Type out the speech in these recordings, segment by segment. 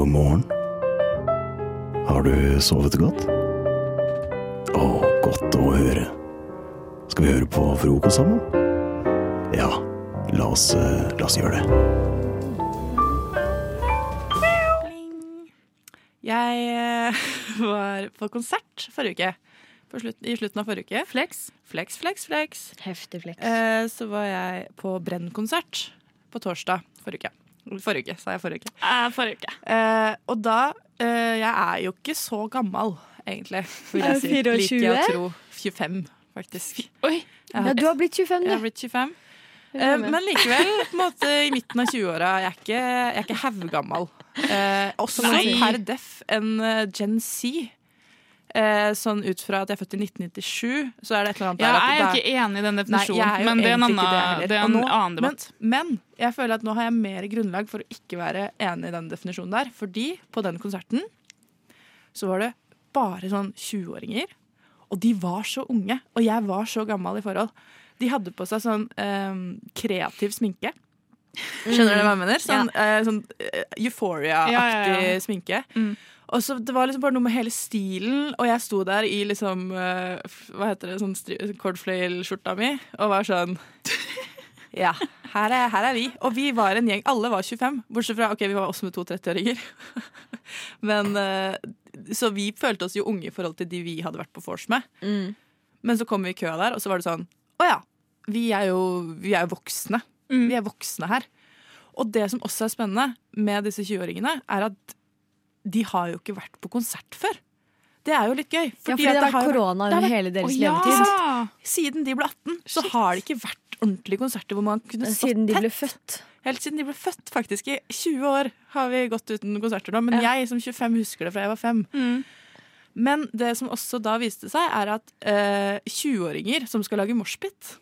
God morgen. Har du sovet godt? Å, godt å høre. Skal vi høre på frokost sammen? Ja, la oss, eh, la oss gjøre det. Jeg eh, var på konsert forrige uke. På slutt, I slutten av forrige uke. Flex. Flex, flex, flex. Heftig flex. Eh, så var jeg på Brenn-konsert på torsdag forrige uke. Forrige uke, sa jeg forrige uke. Eh, forrige uke. Eh, og da eh, Jeg er jo ikke så gammel, egentlig. Vil jeg si. 24? Liker jeg å tro. 25, faktisk. Oi. Ja, du har blitt 25, Jeg har blitt 25. Eh, men likevel, på en måte i midten av 20-åra. Jeg er ikke, jeg er ikke haugammal. Eh, også per def en eh, Gen Z. Eh, sånn ut fra at jeg er født i 1997, så er det et eller annet Ja, der jeg er da- ikke enig i den definisjonen, er men det er en annen, det er en nå- annen debatt. Men, men jeg føler at nå har jeg mer grunnlag for å ikke være enig i den definisjonen der. Fordi på den konserten så var det bare sånn 20-åringer. Og de var så unge, og jeg var så gammel i forhold. De hadde på seg sånn eh, kreativ sminke. Skjønner du hva jeg mener? Sånn, eh, sånn eh, Euphoria-aktig Ja, ja, ja. sminke. Mm. Og så Det var liksom bare noe med hele stilen, og jeg sto der i liksom eh, Hva heter det, sånn cordflail-skjorta mi, og var sånn Ja, her er, her er vi. Og vi var en gjeng. Alle var 25, bortsett fra ok, vi var også med to 30-åringer. Men eh, Så vi følte oss jo unge i forhold til de vi hadde vært på vors med. Mm. Men så kom vi i køa der, og så var det sånn Å ja, vi er jo vi er voksne. Mm. Vi er voksne her. Og det som også er spennende med disse 20-åringene, er at de har jo ikke vært på konsert før. Det er jo litt gøy. Ja, fordi det har vært korona under hele deres ja. levetid. Siden de ble 18, så har det ikke vært ordentlige konserter hvor man kunne stått Siden de ble født. Helt siden de ble født, faktisk. I 20 år har vi gått uten konserter nå. Men jeg som 25 husker det fra jeg var 5. Mm. Men det som også da viste seg, er at eh, 20-åringer som skal lage moshpit,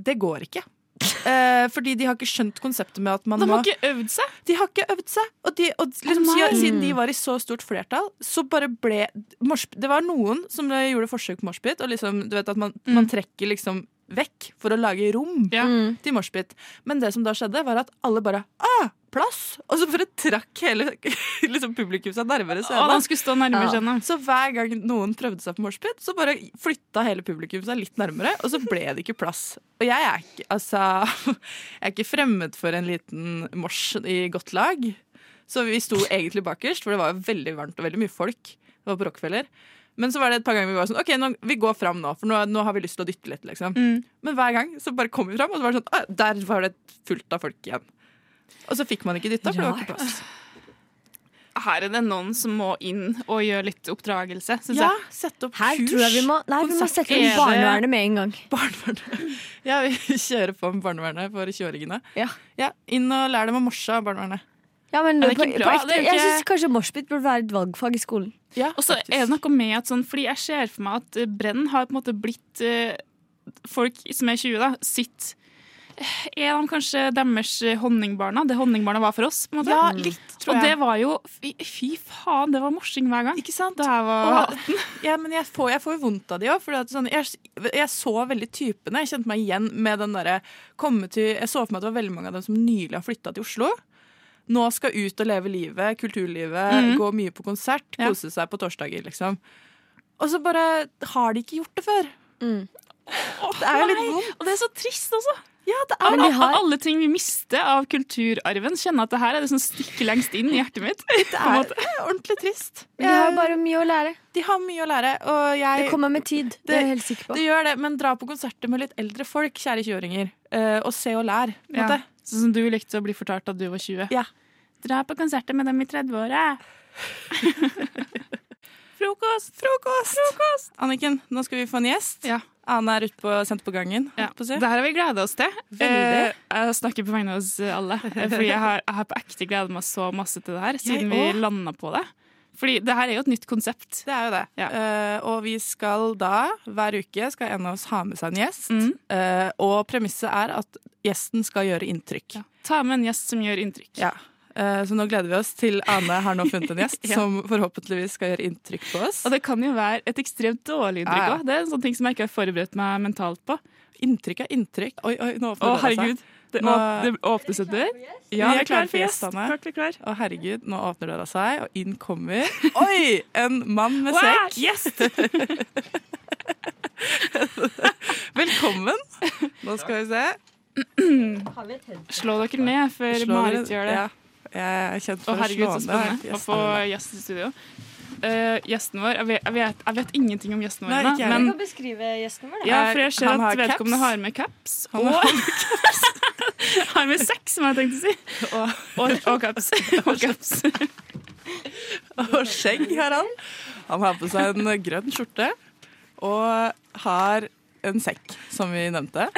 det går ikke. Eh, fordi de har ikke skjønt konseptet med at man De må har ikke øvd seg. De har ikke øvd seg. Og, de, og liksom, nei. siden- siden de var i så stort flertall, så bare ble Det var noen som gjorde forsøk på moshpit, og liksom, du vet at man, man trekker liksom vekk for å lage rom Ja. til moshpit. Men det som da skjedde, var at alle bare ah, plass! Og så bare trakk hele liksom, publikum seg nærmere scenen. stå nærmere Ja. Så hver gang noen prøvde seg på moshpit, så bare flytta hele publikum seg litt nærmere, og så ble det ikke plass. Og jeg er ikke, altså, jeg er ikke fremmed for en liten mors i godt lag. Så vi sto egentlig bakerst, for det var veldig varmt og veldig mye folk. Det var på Rockefeller. Men så var det et par ganger vi var sånn OK, nå, vi går fram nå, for nå, nå har vi lyst til å dytte litt. liksom. Mm. Men hver gang så bare kom vi fram, og så var det sånn Der var det fullt av folk igjen. Og så fikk man ikke dytta, for det var ikke plass. Her er det noen som må inn og gjøre litt oppdragelse, Ja, jeg. sette opp Her kurs. tror jeg vi må, nei, vi må sette opp barnevernet med en gang. Barnevernet. Ja, vi kjører på med barnevernet for 20-åringene. Ja. Ja, inn og lær dem å morse av barnevernet. Ja, men Er det på, ikke på ekte, Jeg syns kanskje moshpit burde være et valgfag i skolen. Ja, Og så er det noe med at sånn, fordi jeg ser for meg at eh, Brenn har på en måte blitt eh, folk som er 20, da, sitt eh, Er de kanskje deres honningbarna? Det honningbarna var for oss? på en måte? Ja, litt, tror Og jeg. det var jo Fy, fy faen, det var morsing hver gang. Ikke sant? Da jeg var Og, ja, men jeg får, jeg får jo vondt av de òg. Sånn, jeg, jeg så veldig typene. Jeg kjente meg igjen med den derre Jeg så for meg at det var veldig mange av dem som nylig har flytta til Oslo. Nå skal ut og leve livet, kulturlivet, Mhm. gå mye på konsert, Ja. kose seg på torsdager, liksom. Og så bare har de ikke gjort det før. Det er jo litt vondt. Og det er så trist også. Ja, det er av, har- alle ting vi mister av kulturarven, kjenner at det her er det som stikker lengst inn i hjertet mitt. Det er, ordentlig trist. Men de har bare mye å lære. de har mye å lære, og jeg Det kommer med tid. Det er jeg helt sikker på. Det gjør det, men dra på konserter med litt eldre folk, kjære 20-åringer. eh, og se og lær. Ja. Sånn som du likte å bli fortalt at du var 20. Ja. Dra på konserter med dem i 30-åra. Frokost! Frokost! Anniken, nå skal vi få en gjest. Ja. Ane er ute på, sendt på gangen. Ja. på. Det her har vi gleda oss til. Eh, jeg snakker på vegne av oss alle. Eh, Fordi jeg har, jeg har på ekte gleda meg så masse til det her, siden vi landa på det. Fordi det her er jo et nytt konsept. Det er jo det. Ja. Eh, og vi skal da, hver uke, skal en av oss ha med seg en gjest. Mm. Eh, og premisset er at gjesten skal gjøre inntrykk. Ta med en gjest som gjør inntrykk. Ja. Eh, så nå gleder vi oss til Ane har nå funnet en gjest Ja. som forhåpentligvis skal gjøre inntrykk på oss. Og det kan jo være et ekstremt dårlig inntrykk Ja, ja. Det er en sånn ting som jeg ikke har forberedt meg mentalt på. Inntrykk er inntrykk. Oi, oi, nå åpner Å, herregud. Det, Nå- det åpnes en dør. Ja, vi er klare for for gjest. gjestene. Klar. Å herregud, nå åpner døra seg, og inn kommer Oi! En mann med Wow, sekk. gjest! Velkommen. Nå skal vi se. Slå dere ned før Marit gjør det. Ja, jeg er kjent Å, for å herregud, slå så ned spennende å få gjest i studio. Uh, gjesten vår jeg vet, jeg, vet, jeg vet ingenting om gjesten vår Nei, ennå, ikke jeg. men Du kan beskrive gjesten vår. da. ja, for jeg ser Han har at vedkommende har med caps. Han og har har med sex, som jeg tenkte å si. Og, Og, og caps. Og caps. og skjegg har han. Han har på seg en grønn skjorte og har en sekk, som vi nevnte.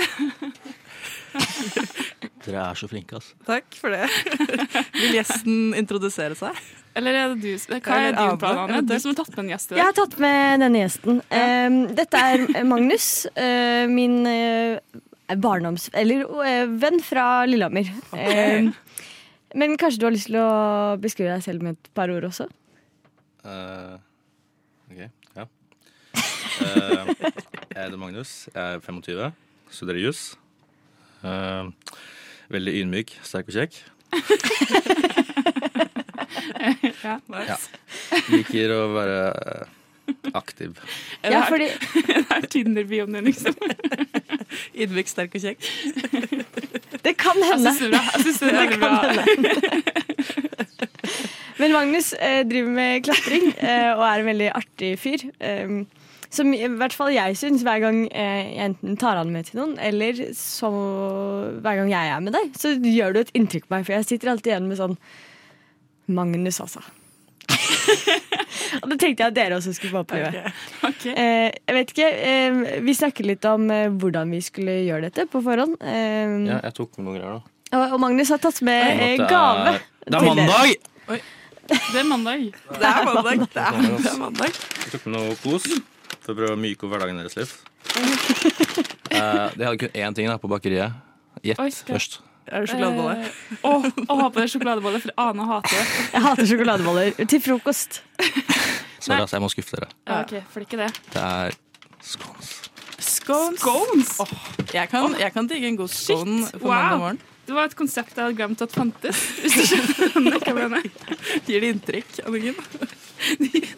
Dere er så flinke, altså. Takk for det. Vil gjesten introdusere seg? Eller er det du Hva er din plan, Anne? Du som har tatt med en gjest i Jeg har tatt med denne gjesten. Eh, dette er Magnus, eh, min eh, barndoms... Eller eh, venn fra Lillehammer. Eh, men kanskje du har lyst til å beskrive deg selv med et par ord også? Eh, ok, ja. Eh, jeg heter Magnus, jeg er 25, studerer juss. Eh, veldig ydmyk, sterk og kjekk. Ja. Ja. Liker å være eh, aktiv. Er det Ja, fordi det er Tinder-bioen din, liksom? Ydmyk, sterk og kjekk. det kan hende. syns. Jeg synes det er Det kan bra. hende. Men Magnus eh, driver med klatring eh, og er en veldig artig fyr. Eh, som i hvert fall jeg syns hver gang eh, jeg enten tar han med til noen, eller så hver gang jeg er med deg, så gjør du et inntrykk på meg. For jeg sitter alltid igjen med sånn Magnus, altså. og det tenkte jeg at dere også skulle få oppleve. Ok. Eh, jeg vet ikke, eh, Vi snakket litt om eh, hvordan vi skulle gjøre dette på forhånd. Eh, Ja, jeg tok med noen greier, da. og, og Magnus har tatt med eh, det gave. er- Det er mandag! Oi. mandag! Det er mandag. Det er mandag. Det er, det er mandag. Jeg tok med noe kos for å prøve å myke opp hverdagen deres litt. Eh, de hadde kun én ting da, på bakeriet. Gjett Oi, skal- først. Er det sjokoladebolle? Eh, Å, å ha på deg sjokoladeboller, for Ane hater det. Jeg hater sjokoladeboller til frokost. Sorry, altså, jeg må skuffe dere. Ja, ok, for det ikke det. Det er scones. Scones. Scones! Jeg kan, jeg kan digge en god scone på wow. mandag morgen. Det var et konsept jeg hadde glemt at fantes. Hvis du skjønner hva jeg mener. Gir det inntrykk, Anniken?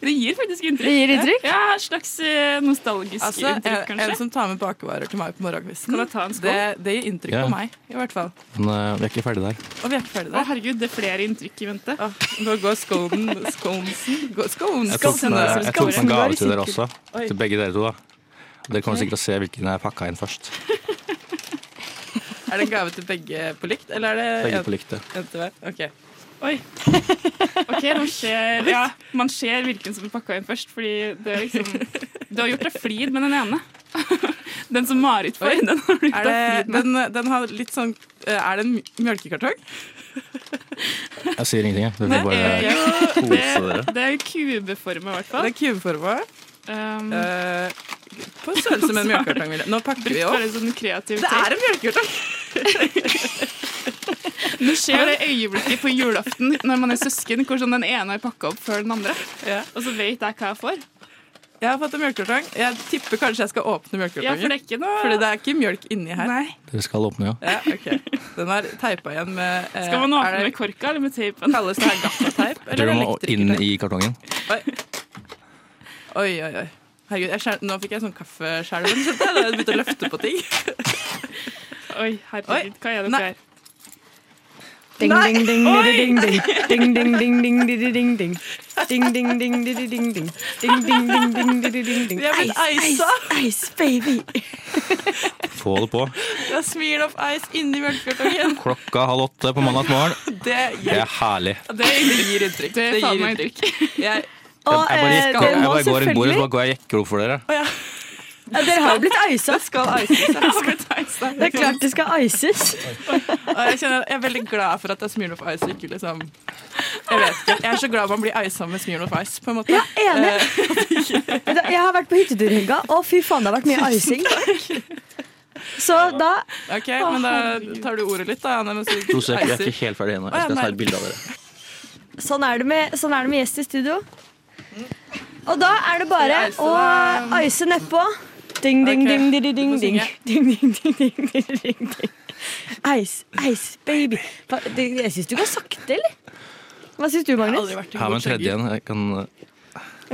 Det gir faktisk inntrykk. Det gir inntrykk? Ja, et slags eh, nostalgisk Altså, inntrykk, inntrykk, en som tar med bakevarer til meg på morgenkvisten. Kan jeg ta en skål? Det, det gir inntrykk Ja. på meg, i hvert fall. Men eh, vi er ikke ferdig der. Og vi er ikke ferdig Å, herregud, det er flere inntrykk i vente. Åh, nå går sconen Sconesen Gå- Scones. Jeg tok med, en jeg tok med en gave til dere også. Oi. Til begge dere to. da. Dere kommer sikkert til å se hvilken jeg pakka inn først. Er det en gave til begge på likt, eller er det Begge en- på likt. ja. en til hver? Ok. Oi. OK, man ser, ja, man ser hvilken som er pakka inn først, fordi det er liksom Du har gjort deg flid med den ene. Den som Marit får, Oi. den har du gjort Er deg det, flid med. den, den har litt sånn eh, Er det en mjølkekartong? Jeg sier ingenting, jeg. Dere får bare Ja, kose dere. det er kubeforma, i hvert Det er kubeforma. Um, eh, på størrelse med en mjølkekartong. Nå pakker vi opp. bare sånn kreativ Det er en mjølkekartong! Nå skjer det øyeblikket på julaften når man er søsken, hvor sånn den ene har pakka opp før den andre. Ja. Og så vet jeg hva jeg får. Jeg har fått en mjølkekartong. Jeg tipper kanskje jeg skal åpne Ja, for det er ikke noe Fordi det er ikke mjølk inni her. Nei. Dere skal åpne, ja. Ja, okay. Den er teipa igjen med eh, Skal man åpne er det, med korka eller med teipen? Kalles det her gaffateip? Du må inn i kartongen. Oi, oi, oi. Herregud, jeg skjær, nå fikk jeg sånn kaffeskjelven. skjønte jeg, Da jeg begynte å løfte på ting. Oi, herregud, hva er det Nei. her? Ding, ding, ding, ding, ding, ding, ding, ding, ding, ding, ding, ding. Ding, ding, ding, ding, ding, ding. Ding, ding, ding, ding, ding, ding, ding. Vi er blitt Ice, isa. ice, baby. Få det på. Det er Smirnoff Ice inni mjølkekartongen. Klokka halv åtte på mandag morgen. Det er herlig. det gir inntrykk. Det er gir inntrykk. Jeg, Og Jeg bare, eh, jekker, jeg må bare går rundt bordet så går jeg og for dere. ja, Dere har jo blitt isa. det skal ices. Det er klart det skal ices. Jeg, jeg er veldig glad for at det er Smirnoff Ice. Ikke liksom, jeg vet ikke. Jeg er så glad man blir isa med Smirnoff Ice. på en måte. Ja, enig. Eh, Jeg har vært på hyttetur i helga, og fy faen, det har vært mye icing. Så da ok, men da tar du ordet litt, da. Anne, mens du To sek, jeg er ikke helt ferdig ennå. Jeg skal ta et bilde av dere. Sånn er det med, sånn er det med gjest i studio. Og da er det bare å ice nedpå. Ding, ding, ding, ding, ding, ding, ding. Ding, ding, ding, ding. Ice, ice, baby. Jeg syns du går sakte, eller? Hva syns du, Magnus? Her med en tredje igjen. en. Jeg kan,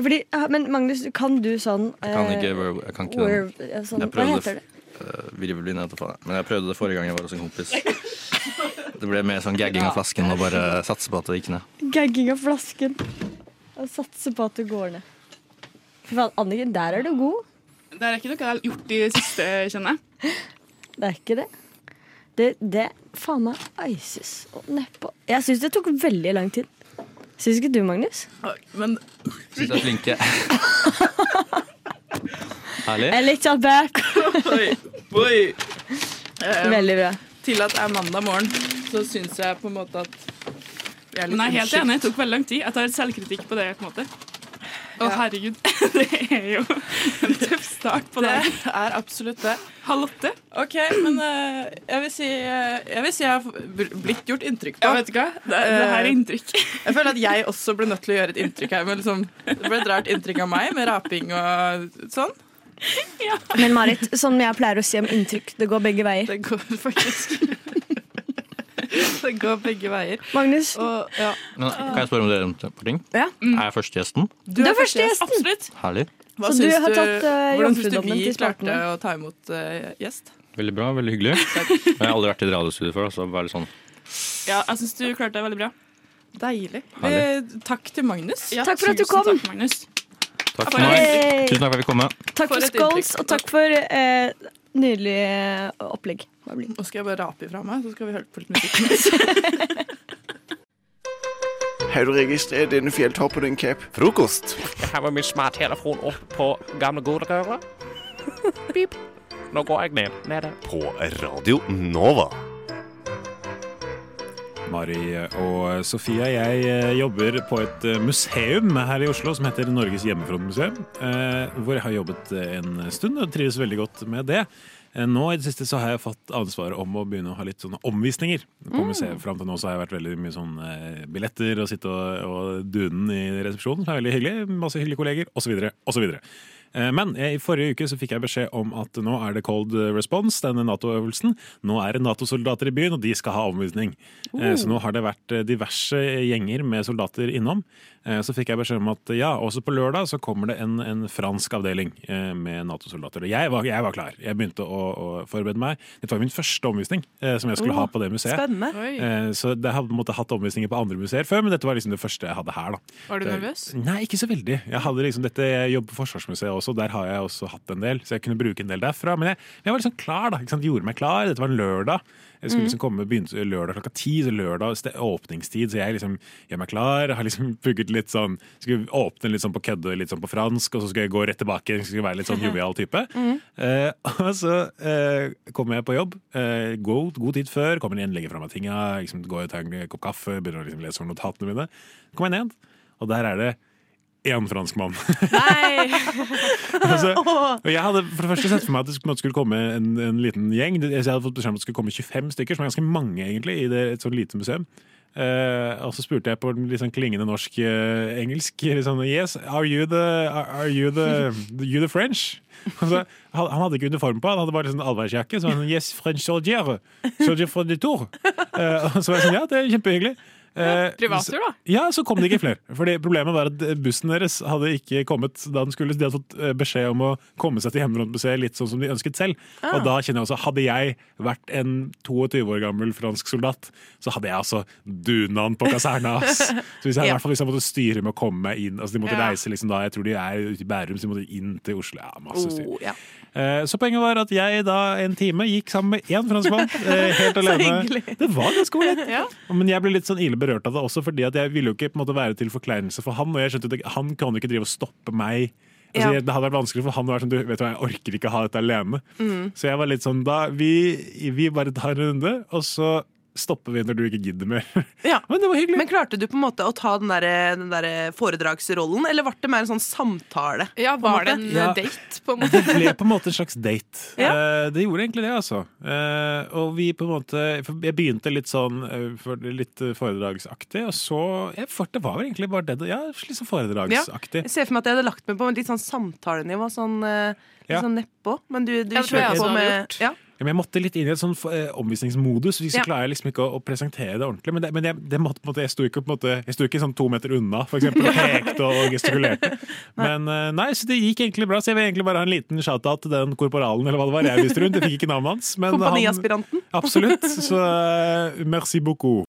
Fordi, men Magnus, kan du sånn jeg kan eh, ikke, verb- jeg kan ikke den. verb, ja, sånn, Jeg Hva prøvde heter det? virvelvind, faen. Men jeg prøvde det forrige gang jeg var hos en kompis. Det ble mer sånn gagging av flasken og bare satse på at det gikk ned. Gagging av flasken. Og satse på at du går ned. Fy faen, Anniken, der er du god. Det er ikke noe jeg har gjort i det siste, kjenner jeg. Det er ikke det. Det, det faen meg ices og nedpå. Jeg syns det tok veldig lang tid. Syns ikke du, Magnus? Men Syns jeg er flinke. Herlig. Jeg er litt sånn Veldig bra. til at det er mandag morgen, så syns jeg på en måte at vi er litt Men jeg Nei, helt enig, det tok veldig lang tid. Jeg tar selvkritikk på det. på en måte. Å, herregud. Det er jo en tøff start på Det Det er absolutt det. Halv åtte. OK, men uh, jeg, vil si, uh, jeg vil si jeg har blitt gjort inntrykk på. Ja, vet du hva? Det, det her er inntrykk. Jeg føler at jeg også ble nødt til å gjøre et inntrykk her. Men liksom, det ble et rart inntrykk av meg med raping og sånn. Men Marit, som jeg pleier å si om inntrykk, det går begge veier. Det går faktisk Det går begge veier. Magnus, Og ja. Men, kan jeg spørre om dere om et par ting? Ja. Er jeg førstegjesten? du er første gjesten. Absolutt. Herlig. Hva Så du syns har tatt, eh, Hvordan syns du vi klarte å ta imot uh, gjest? Veldig bra, veldig hyggelig. Jeg har aldri vært i et radiostudio før, så bare sånn Ja, jeg syns du klarte det veldig bra. Deilig. Eh, Takk til Magnus. Ja, Takk for at du kom. Takk, Magnus. Takk For meg. Tusen takk for at jeg fikk komme. takk For for skåls, og takk for eh, nydelig opplegg. Hva bli. Nå skal jeg bare rape ifra meg, så skal vi høre på litt musikk. Har du registrert denne fjelltoppen, Cap? Frokost. Jeg har med min smarttelefon opp på gamle godrøra. Pip. Nå går jeg ned. Nede. På Radio Nova. Mari og Sofia, jeg eh, jobber på et eh, museum her i Oslo som heter Norges hjemmefrontmuseum. eh, Hvor jeg har jobbet en stund og trives veldig godt med det. Eh, Nå i det siste så har jeg fått ansvaret om å begynne å ha litt sånne omvisninger på museet. Fram til nå så har jeg vært veldig mye sånn eh, billetter og sitte og, og dunen i resepsjonen, som er veldig hyggelig. Masse hyggelige kolleger, osv. osv. Eh, Men i forrige uke så fikk jeg beskjed om at nå er det cold response, denne Nato-øvelsen. Nå er det Nato-soldater i byen, og de skal ha omvisning. Eh, Så nå har det vært diverse gjenger med soldater innom. Eh, Så fikk jeg beskjed om at ja, også på lørdag så kommer det en, en fransk avdeling eh, med Nato-soldater. Og jeg var, jeg var klar. Jeg begynte å, å forberede meg. Dette var min første omvisning eh, som jeg skulle ha på det museet. Spennende. Oi. Så jeg hadde måtte, hatt omvisninger på andre museer før, men dette var liksom det første jeg hadde her. da. Var du nervøs? Nei, ikke så veldig. Jeg hadde liksom dette, jeg jobber på Forsvarsmuseet også, der har jeg også hatt en del, så jeg kunne bruke en del derfra. Men jeg, jeg var liksom klar, da. Ikke sant? Gjorde meg klar. Dette var en lørdag. Jeg skulle liksom komme, begynte lørdag klokka ti, så lørdag åpningstid, så jeg liksom gjør meg klar. Har liksom pugget litt sånn Skulle åpne litt sånn på kødde, litt sånn på fransk, og så skulle jeg gå rett tilbake. Skulle være litt sånn jovial type. Eh, og så eh, kommer jeg på jobb, eh, god, god tid før, kommer inn, legger fra meg tinga, liksom, går og tar en kopp kaffe, begynner å liksom lese over notatene mine. Kommer jeg ned, og der er det én fransk mann. altså, og jeg hadde for det første sett for meg at det skulle, komme en, en liten gjeng. Jeg hadde fått beskjed om at det skulle komme 25 stykker, som er ganske mange egentlig, i det, et sånt lite museum. Uh, og så spurte jeg på litt sånn klingende norsk eh, Uh, liksom, Yes, are you the, are, are you the, you the French? Så, han, han hadde ikke uniform på, han hadde bare sånn allværsjakke. Så han sånn, yes, French soldier. Soldier for the tour. Uh, og så var jeg sånn, ja, det er kjempehyggelig. Eh, Privattur, da. ja, så kom det ikke flere. Fordi Problemet var at bussen deres hadde ikke kommet da den skulle. De hadde fått eh, beskjed om å komme seg til Hjemmefrontmuseet litt sånn som de ønsket selv. Og da kjenner jeg også, Hadde jeg vært en 22 år gammel fransk soldat, så hadde jeg altså dunaden på kaserna. ass. Så hvis jeg, i hvert fall hvis jeg måtte styre med å komme meg inn altså De måtte Ja. reise liksom da, jeg tror de er ute i Bærum, så de måtte inn til Oslo. Ja, masse styr. Oh, ja. Eh, Så poenget var at jeg da en time gikk sammen med én franskmann. eh, Helt alene. Det var ganske ålreit. Ja. Men jeg ble litt sånn ille berørt av det også, fordi at jeg ville jo ikke måte være til forkleinelse for han. Og jeg skjønte at han kan jo ikke drive og stoppe meg. Altså, Ja. Det hadde vært vanskelig for han å være sånn, du vet du hva, jeg orker ikke ha dette alene. Mm. Så jeg var litt sånn, da, vi, vi bare tar en runde, og så stopper vi når du ikke gidder mer. Ja. Men det var hyggelig. Men klarte du på en måte å ta den der, den der foredragsrollen, eller ble det mer en sånn samtale? Ja, en var det en Ja. eh, date, på en måte? Det ble på en måte en slags date. Ja. Uh, det gjorde egentlig det, altså. Uh, og vi på en måte Jeg begynte litt sånn uh, for, litt foredragsaktig, og så jeg, for Det var vel egentlig bare det. Ja, litt sånn foredragsaktig. Jeg ser for meg at jeg hadde lagt meg på en litt sånn samtalenivå, sånn, litt Ja. sånn nedpå. Men du, du kjører på med gjort. ja. Ja, men jeg måtte litt inn i et sånn eh, omvisningsmodus, så Ja. klarer jeg liksom ikke å, å presentere det ordentlig. Men, det, men jeg, det måtte, måtte, jeg sto ikke, på måte, jeg sto ikke sånn to meter unna, for eksempel, og pekte og gestikulerte. Men eh, nei, så det gikk egentlig bra. Så jeg vil egentlig bare ha en liten shout-out til den korporalen, eller hva det var jeg viste rundt. Jeg fikk ikke navnet hans. Kompaniaspiranten. han, absolutt. Så eh, merci beaucoup.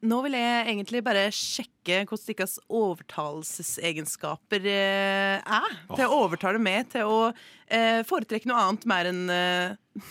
Nå vil jeg egentlig bare sjekke hvordan deres overtalelsesegenskaper eh, er. Til å overtale meg til å eh, foretrekke noe annet mer enn eh,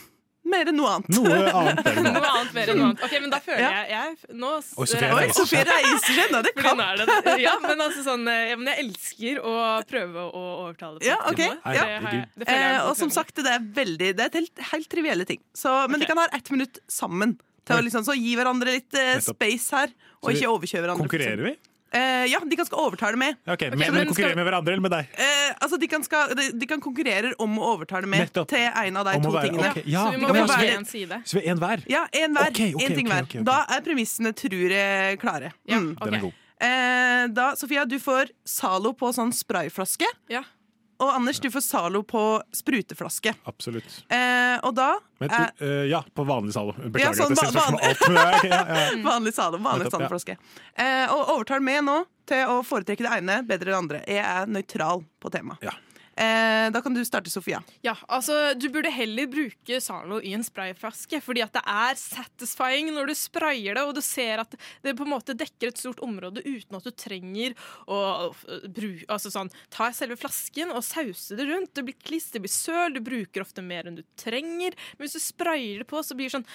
Mer enn noe annet. Noe annet enn noe annet mer enn noe annet. Ok, men da føler Ja. jeg, jeg nå, Oi, Sofie reiser seg nå. Er det, ja, men altså sånn ja, Men jeg elsker å prøve å overtale på Ja, okay. ok. Ja. Det, jeg, det jeg og som sagt, det er veldig Det er helt, helt trivielle ting. Så, men de kan ha ett minutt sammen. Til å liksom, så gi hverandre litt eh, space her, og ikke overkjøre hverandre. Konkurrerer vi? Eh, ja, de kan skal overtale med. Ok, Ok, men, men konkurrerer skal- med hverandre eller med deg? Eh, altså, de kan, skal, de, de kan konkurrere om å overtale med Nettopp. til en av de Om å to være- tingene. ok, ja, Så vi må men få altså, hver en side. Så vi er en hver? Ja, én hver. Ok, ok, en ting ok, hver. ok, ok. Da er premissene, tror jeg, klare. Ja, Mm. ok. Den er god. Eh, da, Sofia, du får Zalo på sånn sprayflaske. Ja. Og Anders, du får Zalo på spruteflaske. Absolutt. Eh, og da Men, du, eh, ja, på vanlig Zalo. Beklager Ja, sånn at jeg stiller spørsmål er, ja, ja. vanlig Zalo. Vanlig. Zalo-flaske. Eh, og overtar med nå til å foretrekke det ene bedre enn det andre. Jeg er nøytral på temaet. Ja. Eh, da kan du starte, Sofia. Ja, altså Du burde heller bruke Zalo i en sprayflaske, fordi at det er satisfying når du sprayer det, og du ser at det på en måte dekker et stort område uten at du trenger å bruke bru- altså sånn, ta selve flasken og sause det rundt. Det blir kliss, det blir søl, du bruker ofte mer enn du trenger. Men hvis du sprayer det på, så blir det sånn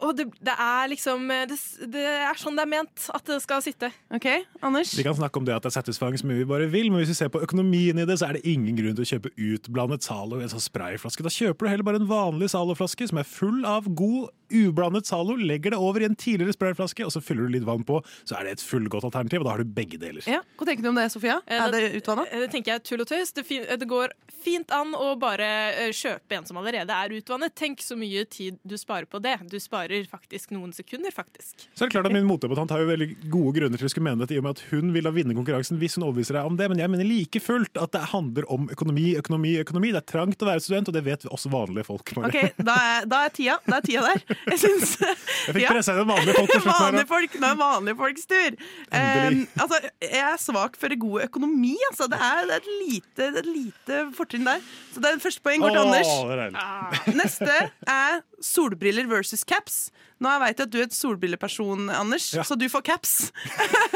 å, det, det er liksom det, det er sånn det er ment at det skal sitte. OK, Anders? Vi kan snakke om det at det er satisfying så mye vi bare vil, men hvis vi ser på økonomien i det, så er det ingen grunn til å kjøpe utblandet Zalo i en sånn sprayflaske. Da kjøper du heller bare en vanlig Zalo-flaske som er full av god, ublandet Zalo, legger det over i en tidligere sprayflaske, og så fyller du litt vann på, så er det et fullgodt alternativ, og da har du begge deler. Ja, Hva tenker du om det, Sofia? Eh, Er det utvanna? Det tenker jeg tull og tøys. Det, det går fint an å bare eh, kjøpe en som allerede er utvannet. Tenk så mye tid du sparer på det. Du sparer faktisk noen sekunder, faktisk. Så er det klart at Min motdebattant har jo veldig gode grunner til å skulle mene dette, i og med at hun vil da vinne konkurransen hvis hun overbeviser deg om det, men jeg mener like fullt at det handler om økonomi, økonomi, økonomi. Det er trangt å være student, og det vet også vanlige folk. Okay, da er, da er tida Da er tida der. Jeg syns Jeg fikk pressa inn vanlige folk på slutten. Vanlige folk, Nå er vanlige folks tur. Um, altså, jeg er svak for god økonomi. Altså. Det, er, det er et lite, et lite fortrinn der. Så det er første poeng går til Anders. er. Neste er solbriller versus caps. Nå vet jeg at du er et solbrilleperson, Anders, Ja. så du får caps.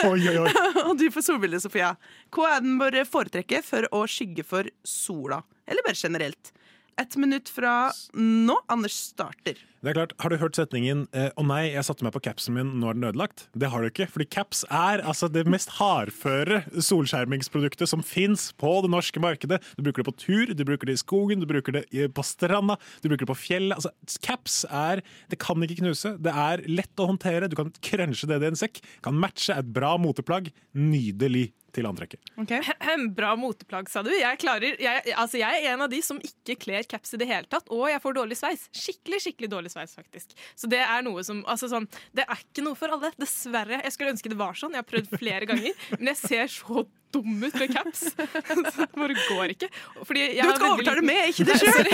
Oi, oi, oi. og du får solbriller, Sofia. Hva er den bør foretrekke for å skygge for sola? Eller bare generelt? Ett minutt fra nå. Anders starter. Det er klart, Har du hørt setningen 'Å 'Å nei, jeg satte meg på capsen min, nå er den ødelagt'? Det har du ikke, fordi caps er altså det mest hardføre solskjermingsproduktet som fins på det norske markedet. Du bruker det på tur, du bruker det i skogen, du bruker det på stranda, du bruker det på fjellet. Altså, caps er Det kan ikke knuse. Det er lett å håndtere. Du kan crunche det i en sekk. Kan matche et bra moteplagg. Nydelig til antrekket. Bra moteplagg, sa du. Jeg, klarer, jeg, altså jeg er en av de som ikke kler caps i det hele tatt, og jeg får dårlig sveis. Skikkelig skikkelig dårlig sveis, faktisk. Så det er noe som altså sånn, Det er ikke noe for alle, dessverre. Jeg skulle ønske det var sånn. Jeg har prøvd flere ganger, men jeg ser så dum ut med caps. Så det bare går ikke. Fordi jeg Du skal overta overtale med, ikke det sjøl!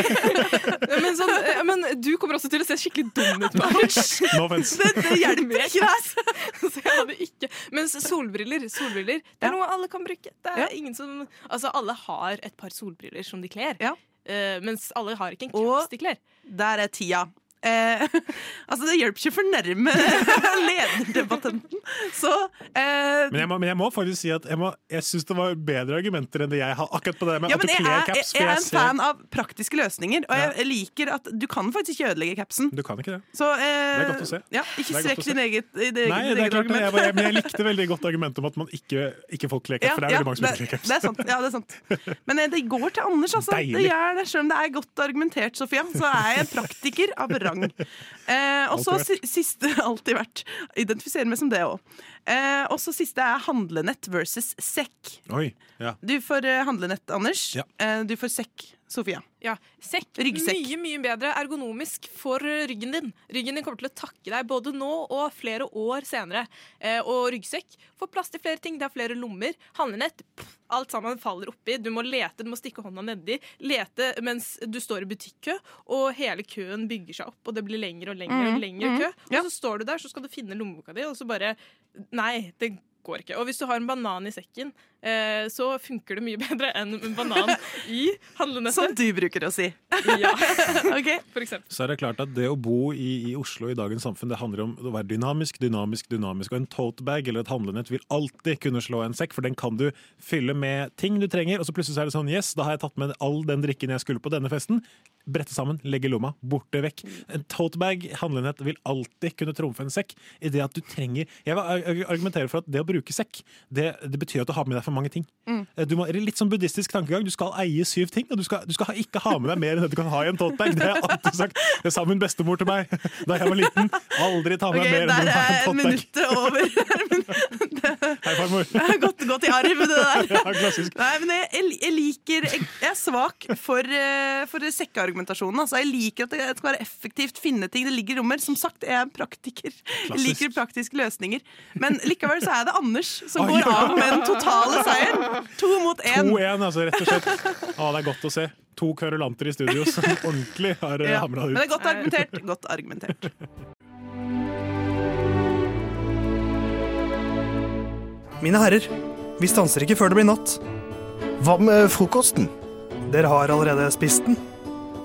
men, sånn, men du kommer også til å se skikkelig dum ut. Anders. No. Det, det hjelper ikke det! Så jeg hadde ikke Mens solbriller, solbriller Det er noe alle kan bruke. Det er Ja. ingen som Altså, alle har et par solbriller som de kler. Ja. Eh, mens alle har ikke en Og- caps de kler. Der er tida. Eh, altså, det hjelper ikke å fornærme lederdebattanten. Så eh, Men jeg, må, men jeg må faktisk si at jeg, må- jeg syns det var bedre argumenter enn det jeg har akkurat på det med ja, at du kler er, jeg, caps. jeg er en fan av praktiske løsninger, og jeg liker at du kan faktisk ikke ødelegge capsen. Du kan ikke det. Så, eh, Det er godt å se. Ja, ikke strekk din eget, i Nei, eget, det eget men jeg, argument. bare- men jeg likte veldig godt argumentet om at man ikke, ikke folk kler caps, for det er veldig mange som ikke kler caps. det er sant. Ja, det er sant. Men eh, det går til Anders, altså. Det gjør det, Selv om det er godt argumentert, Sofia, så er jeg en praktiker av rang. Eh, og så siste Alltid vært. Identifiserer meg som det òg. Eh, og så siste er handlenett versus sekk. Oi, ja. Du får eh, handlenett, Anders. Ja. Eh, du får sekk, Sofia. Ja, sekk. Ryggsekk. Mye mye bedre ergonomisk for eh, ryggen din. Ryggen din kommer til å takke deg både nå og flere år senere. Eh, og ryggsekk får plass til flere ting. Det er flere lommer. Handlenett, pff, alt sammen faller oppi. Du må lete, du må stikke hånda nedi. Lete mens du står i butikkø, og hele køen bygger seg opp, og det blir lengre og lengre og Mhm, lengre mm. kø. Og så står du der, så skal du finne lommeboka di, og så bare Nei, det går ikke. Og hvis du har en banan i sekken, eh, så funker det mye bedre enn en banan i handlenettet. Som du bruker å si. Ja. okay. For eksempel. Så er det klart at det å bo i, i Oslo i dagens samfunn, det handler om å være dynamisk, dynamisk, dynamisk. Og en totebag eller et handlenett vil alltid kunne slå en sekk, for den kan du fylle med ting du trenger, og så plutselig så er det sånn Yes, da har jeg tatt med all den drikken jeg skulle på denne festen. Brette sammen, legge i lomma, borte vekk. En totebag, handlenett, vil alltid kunne trumfe en sekk i det at du trenger Jeg vil argumentere for at det å bruke sekk, det, det betyr at du har med deg for mange ting. Mm. Eh, Du må, litt sånn buddhistisk tankegang. Du skal eie syv ting, og du skal, du skal ikke ha med deg mer enn det du kan ha i en totebag. Det har jeg alltid sagt. Det sa min bestemor til meg da jeg var liten. Aldri ta med okay, mer enn der du har i er en totebag. minuttet over. Hei, farmor. Det har gått, gått i arv, det der. Ja, klassisk. Nei, men jeg, jeg, liker Jeg, jeg er svak for, for for sekkeargumentasjonen. Altså, jeg liker at det skal være effektivt, finne ting. Det ligger i rommer. Som sagt, jeg er en praktiker. Jeg Klassisk. liker praktiske løsninger. Men likevel så er det Anders som går av med den totale seieren. To mot én. 2-1, altså, rett og slett. Å, det er godt å se. To kverulanter i studio som ordentlig har ja. hamra ut. Men det er godt argumentert. Godt argumentert. Mine herrer, vi stanser ikke før det blir natt. Hva med frokosten? Dere har allerede spist den.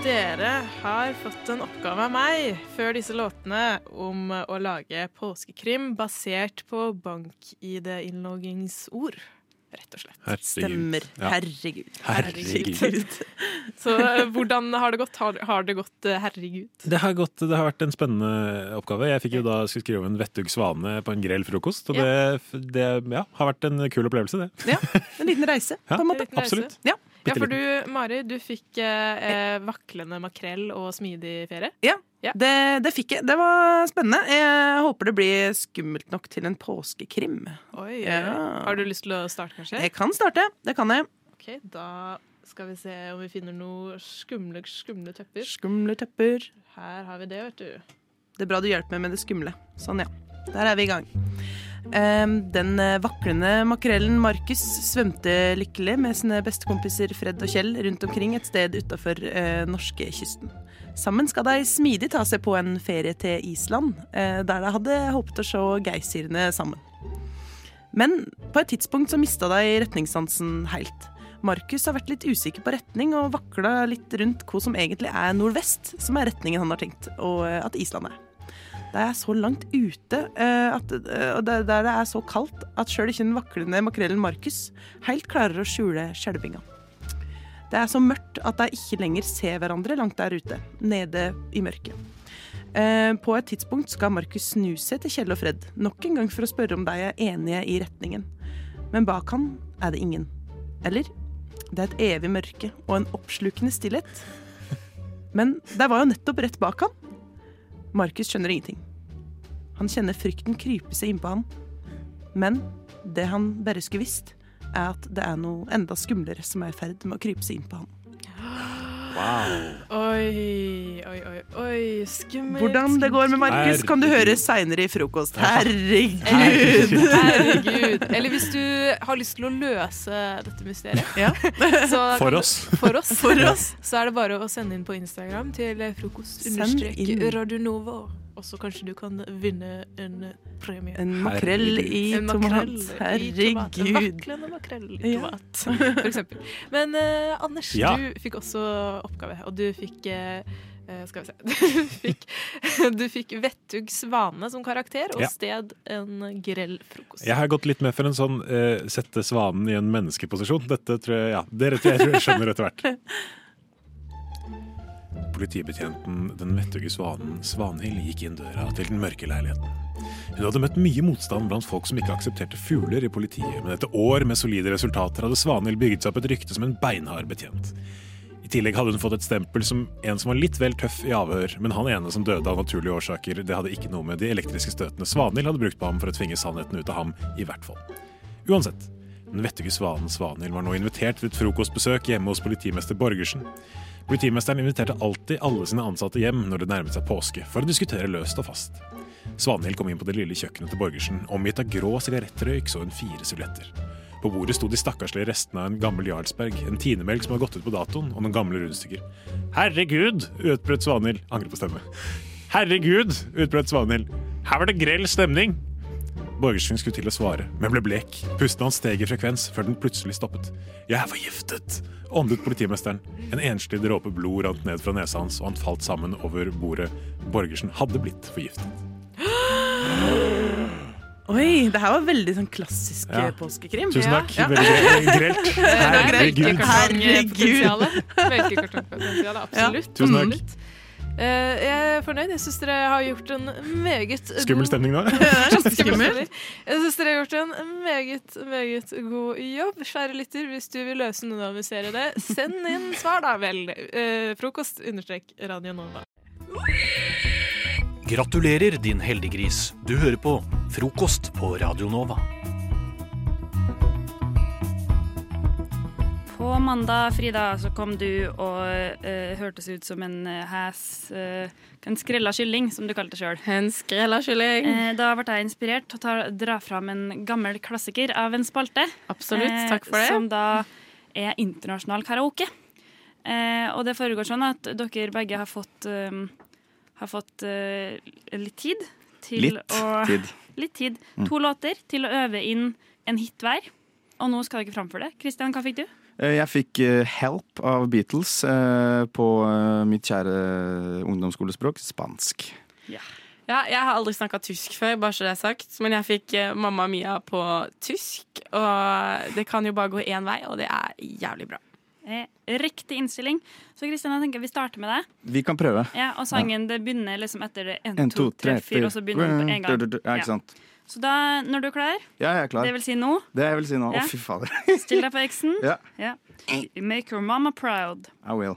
dere har fått en oppgave av meg før disse låtene om å lage påskekrim basert på bank-ID-innloggingsord. Rett og slett. Herregud. Stemmer. Ja. Herregud. Herregud. Så eh, hvordan har det gått? Har, har det gått eh, herregud? Det har, gått, det har vært en spennende oppgave. Jeg fikk jo da skulle skrive om en vettug svane på en grell frokost. Og det, det ja, har vært en kul opplevelse, det. Ja, en liten reise, Ja, på en måte. En absolutt. Ja. Ja, for du, Mari, du fikk eh, eh, vaklende makrell og smidig ferie. Ja, Det, det fikk jeg. Det var spennende. Jeg håper det blir skummelt nok til en påskekrim. Oi, Ja. Har du lyst til å starte, kanskje? Jeg kan starte. Det kan jeg. Ok, Da skal vi se om vi finner noe skumle, skumle tepper. Skumle tepper. Her har vi det, vet du. Det er bra du hjelper meg med det skumle. Sånn, ja. Der er vi i gang. Ehm, den eh, vaklende makrellen Markus svømte lykkelig med sine bestekompiser Fred og Kjell rundt omkring et sted utafor uh, norskekysten. Sammen skal de smidig ta seg på en ferie til Island, eh, der de hadde håpet å se geysirene sammen. Men på et tidspunkt så mista de retningssansen helt. Markus har vært litt usikker på retning og vakla litt rundt hva som egentlig er nordvest, som er retningen han har tenkt, og eh, at Island er. Det er så langt ute, eh, eh, og der det er så kaldt, at sjøl ikke den vaklende makrellen Markus helt klarer å skjule skjelvinga. Det er så mørkt at de ikke lenger ser hverandre langt der ute, nede i mørket. Eh, På et tidspunkt skal Markus snu seg til Kjell og Fred, nok en gang for å spørre om de er enige i retningen. Men bak han er det ingen. Eller? Det er et evig mørke og en oppslukende stillhet. Men de var jo nettopp rett bak han. Markus skjønner ingenting. Han kjenner frykten krype seg innpå han. Men det han bare skulle visst, er at det er noe enda skumlere som er i ferd med å krype seg innpå han. Oi, oi, oi, oi. Skummelt. Hvordan det går med Markus, kan du høre seinere i frokost. Herregud! Herregud. Eller hvis du har lyst til å løse dette mysteriet, Ja. så, For oss. For oss. For oss. Så er det bare å sende inn på Instagram til frokost Og så kanskje du kan vinne en premie. En makrell i En tomat. Herregud. En vaklende makrell i Ja. tomat, for eksempel. Men uh, Anders, Ja. du fikk også oppgave, og du fikk eh, eh, skal vi se Du fikk, du fikk Vettug Svane som karakter, og Ja. sted en grell frokost. Jeg har gått litt med for en sånn uh, sette svanen i en menneskeposisjon. Dette tror jeg, ja, Dere tror jeg, tror jeg skjønner etter hvert. Politibetjenten Den vettuge svanen Svanhild gikk inn døra til den mørke leiligheten. Hun hadde møtt mye motstand blant folk som ikke aksepterte fugler i politiet, men etter år med solide resultater hadde Svanhild bygget seg opp et rykte som en beinhard betjent. I tillegg hadde hun fått et stempel som en som var litt vel tøff i avhør, men han ene som døde av naturlige årsaker, det hadde ikke noe med de elektriske støtene Svanhild hadde brukt på ham for å tvinge sannheten ut av ham, i hvert fall. Uansett, den vettuge svanen Svanhild var nå invitert til et frokostbesøk hjemme hos politimester Borgersen. Politimesteren inviterte alltid alle sine ansatte hjem når det nærmet seg påske, for å diskutere løst og fast. Svanhild kom inn på det lille kjøkkenet til Borgersen, omgitt av grå sigarettrøyk så hun fire silhuetter. På bordet sto de stakkarslige restene av en gammel Jarlsberg, en tinemelk som hadde gått ut på datoen, og noen gamle rundstykker. Herregud! utbrøt Svanhild. Angrer på stemme. Herregud! utbrøt Svanhild. Her var det grell stemning! Borgersen skulle til å svare, men ble blek. Pusten hans steg i frekvens før den plutselig stoppet. Jeg er forgiftet! åndet politimesteren. En enslig dråpe blod rant ned fra nesa hans, og han falt sammen over bordet. Borgersen hadde blitt forgiftet. Oi, det her var veldig sånn klassisk Ja. eh, påskekrim. Tusen takk. Ja. Veldig gre- grelt. Herregud. Herregud. Absolutt. Tusen takk. Eh, jeg er fornøyd. Jeg syns dere har gjort en meget Skummel stemning nå. Skummel. Jeg syns dere har gjort en meget, meget god jobb. Kjære lytter, hvis du vil løse noe av mysteriet, send inn svar, da vel. Eh, frokost understrek Radio Nova. Gratulerer, din heldiggris. Du hører på Frokost på Radio Nova. På mandag, Frida, så kom du og uh, hørtes ut som en uh, hæs eh, En skrella kylling, som du kalte det sjøl. En skrella kylling. Eh, da ble jeg inspirert til å ta, dra fram en gammel klassiker av en spalte. Absolutt, takk for det. Som da er internasjonal karaoke. Eh, og det foregår sånn at dere begge har fått, har fått litt tid til Litt å tid. Litt tid. Mm. To låter til å øve inn en hit hver. Og nå skal dere framføre det. Kristian, hva fikk du? Eh, Jeg fikk eh, Help av Beatles eh, på mitt kjære ungdomsskolespråk, spansk. Ja, jeg har aldri snakka tysk før, bare så det er sagt. Men jeg fikk Mamma Mia på tysk. Og det kan jo bare gå én vei, og det er jævlig bra. Eh, riktig innstilling. Så Kristian, jeg tenker vi starter med det. Vi kan prøve. Ja, og sangen det begynner liksom etter det 1, En, 2, 3, 4, og så begynner den på en gang. Ja, ikke sant. Så da, når du er klar, Ja, jeg er klar. det vil si nå, Det jeg vil si nå. Å, Ja. fy fader. still deg på X-en. Ja. Ja. Make your mama proud. I will.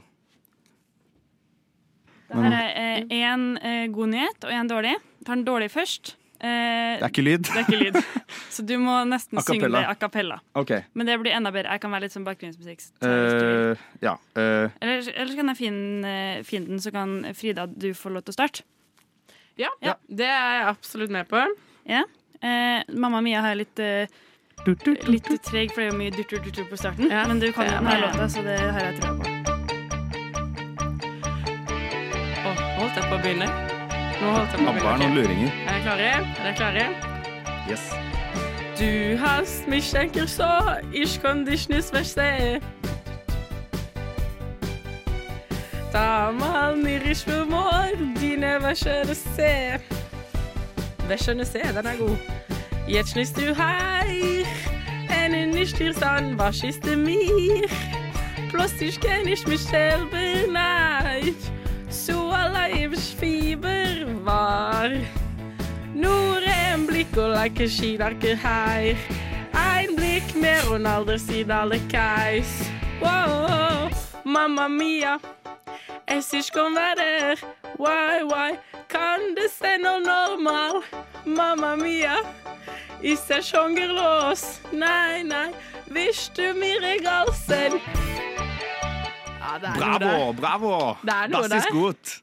Det her er én eh, god nyhet og én dårlig. Ta den dårlige først. Eh, Det er ikke lyd. Det er ikke lyd. Så du må nesten synge det a cappella. Okay. Men det blir enda bedre. Jeg kan være litt som bakgrunnsmusikk. så tar jeg hvis du vil. Eh, ja. Uh. Eller, eller så kan jeg finne, finne den, så kan Frida du få lov til å starte. Ja, det er jeg absolutt med på. Ja. Eh, Mamma Mia har litt eh, Litt treg, for det er jo mye durtur-durtur på starten. Ja. Men du kan Ja, jo denne låta, så det har jeg trua på. Å, holdt jeg på å begynne? Nå holdt jeg på å er begynne. noen luringer. Er dere klare? Er dere klare? Yes. Du hast mich denker så, ich kann dich nicht verstehen. Da mal mir ich für mor, dine væsjene se. Væsjene se, den er god. Jetzt nicht du her, en nicht hier san, was ist mir? Plötzlich kenn ich mich selber nicht, så allein Fieber var. Nur en blikk og like skidakke her. Ein blikk mer og das siden alle keis. Wow, mamma mia, es ich kom være. Why, why, kan det se noe normal? Mamma mia, Ikke er schon los? Nei, nei, visst du mir galsen. Ja, Bravo, der. bravo! Det er noe der.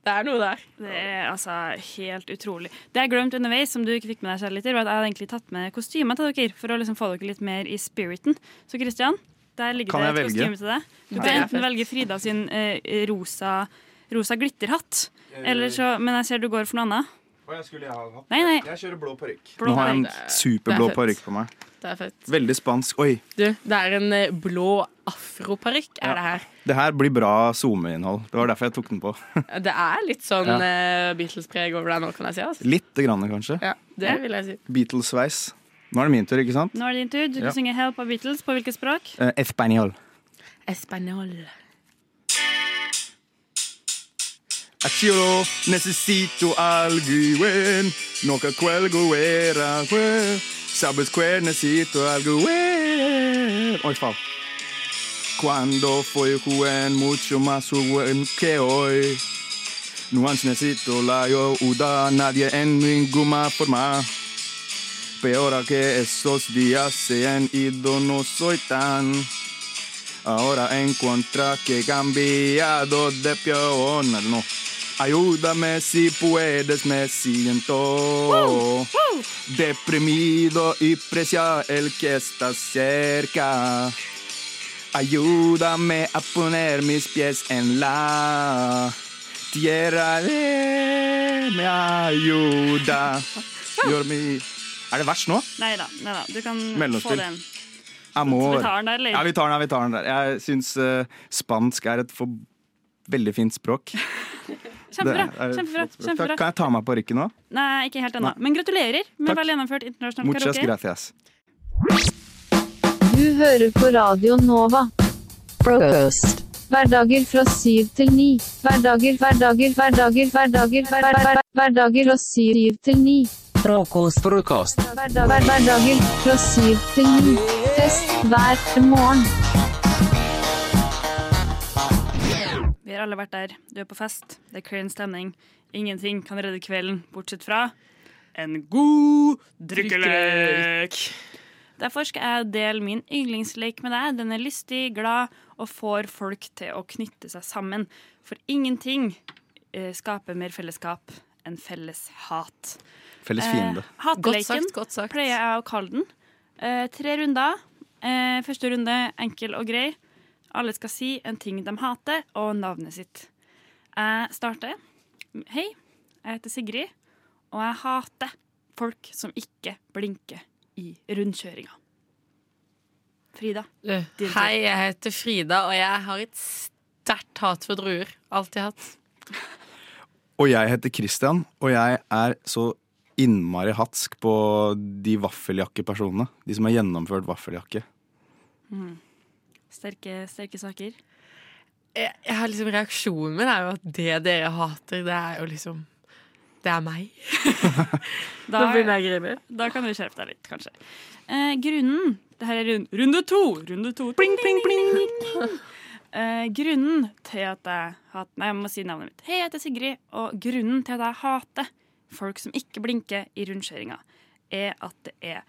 Det er noe der. Det er altså helt utrolig. Det jeg glemte underveis, som du ikke fikk med deg selv var at jeg hadde egentlig tatt med kostymer til dere, for å liksom få dere litt mer i spiriten. Så Christian, der ligger Kan det jeg et velge? kostyme til deg. Du kan er enten velge Frida sin eh, rosa, rosa glitterhatt, eller så, men jeg ser du går for noe annet. Nei, nei. Jeg kjører blå parykk. Nå har jeg en superblå er parykk på meg. Det er fett. Veldig spansk. Oi, Du, det er en eh, blå afroparykk, er det her. det her blir bra SoMe-innhold. Det var derfor jeg tok den på. Det er litt sånn Ja. eh, Beatles-preg over deg nå, kan jeg si. Altså. Litt grann, kanskje. Ja, det vil jeg si. Beatles-sveis. Nå er det min tur, ikke sant? Nå er det din tur. Du kan Ja. synge 'Help' av Beatles. På hvilket språk? Uh, Español. Español. Achiro, necesito alguien. No que cuelgo era, güey. Sabes que necesito alguien. Oi, faen. Cuando fue joven, mucho más joven que hoy. No antes necesito la ayuda, nadie en ninguna forma. Peor que esos días se han ido, no soy tan. Ahora encuentra que he cambiado de peor. No. Ayúdame si puedes, me siento deprimido y precia el que está cerca. Ayúdame a poner mis pies en la tierra. de Me ayuda. Er det vers nå? Nei da, du kan få den. Amor. Vi tar den der, eller? Ja, vi tar den der. vi tar den der. Jeg syns uh, spansk er et for veldig fint språk. Kjempebra. Kjempebra, kjempebra. Kan jeg ta meg på rykken nå? Nei, ikke helt ennå. Men gratulerer med vel gjennomført internasjonal Muchas karaoke. gracias. Du hører på Radio Nova. Frokost. Hverdager fra syv til ni. Hverdager, hverdager, hverdager, hverdager, hverdager, hver, hver, hverdager fra syv til ni. Frokost, frokost. Hverdag, hver, hverdager fra syv til ni. Fest hver morgen. Vi har alle vært der. Du er på fest. Det er clean stemning. Ingenting kan redde kvelden, bortsett fra en god drikkelek. Derfor skal jeg dele min yndlingslek med deg. Den er lystig, glad og får folk til å knytte seg sammen. For ingenting eh, skaper mer fellesskap enn felles hat. Felles fiende. Eh, hateleken Godt sagt, godt sagt. pleier jeg å kalle den. Eh, tre runder. Eh, første runde enkel og grei. Alle skal si en ting de hater, og navnet sitt. Jeg starter. Hei, jeg heter Sigrid, og jeg hater folk som ikke blinker i rundkjøringa. Frida. Du, hei, jeg heter Frida, og jeg har et sterkt hat for druer. Alltid hatt. Og jeg heter Christian, og jeg er så innmari hatsk på de vaffeljakkepersonene. De som har gjennomført vaffeljakke. Mm. Sterke, sterke saker. Jeg, jeg har liksom Reaksjonen min er jo at det dere hater, det er jo liksom Det er meg. Da, da, begynner jeg å grine. Da kan du skjerpe deg litt, kanskje. Eh, grunnen Det her er rund, runde to. Runde to. Bling, bling, bling. Eh, grunnen til at jeg hater Nei, jeg må si navnet mitt. Hei, jeg heter Sigrid. Og grunnen til at jeg hater folk som ikke blinker i rundkjøringa, er at det er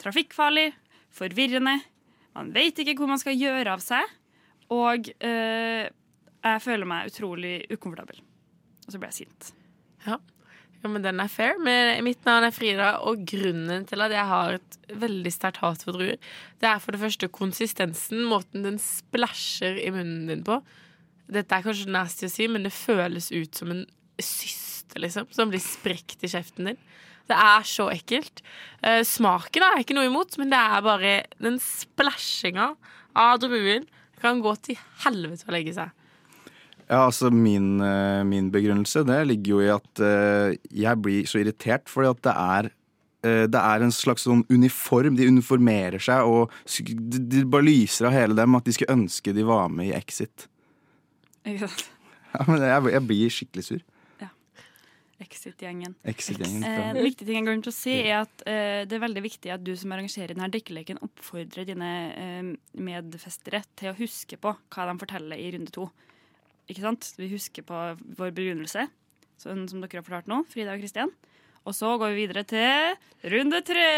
trafikkfarlig, forvirrende, man vet ikke hvor man skal gjøre av seg, og øh, jeg føler meg utrolig ukomfortabel. Og så blir jeg sint. Ja. ja, men den er fair. Men mitt navn er Frida, og grunnen til at jeg har et veldig sterkt hat for druer, det er for det første konsistensen, måten den splæsjer i munnen din på. Dette er kanskje nasty å si, men det føles ut som en syste, liksom, som blir sprekt i kjeften din. Det er så ekkelt. Uh, smaken er ikke noe imot, men det er bare den splæsjinga av druen kan gå til helvete å legge seg. Ja, altså min, eh, min begrunnelse det ligger jo i at eh, jeg blir så irritert fordi at det er det er en slags sånn uniform. De uniformerer seg, og det bare lyser av hele dem at de skulle ønske de var med i Exit. Ikke sant? Ja, men jeg, jeg blir skikkelig sur. Exit-gjengen. Exit-gjengen. Eh, en viktig ting jeg glemte å si, er at eh, det er veldig viktig at du som arrangerer denne drikkeleken, oppfordrer dine eh, medfestere til å huske på hva de forteller i runde to. Ikke sant? Vi husker på vår begrunnelse, sånn som dere har fortalt nå, Frida og Kristian. Og så går vi videre til runde tre.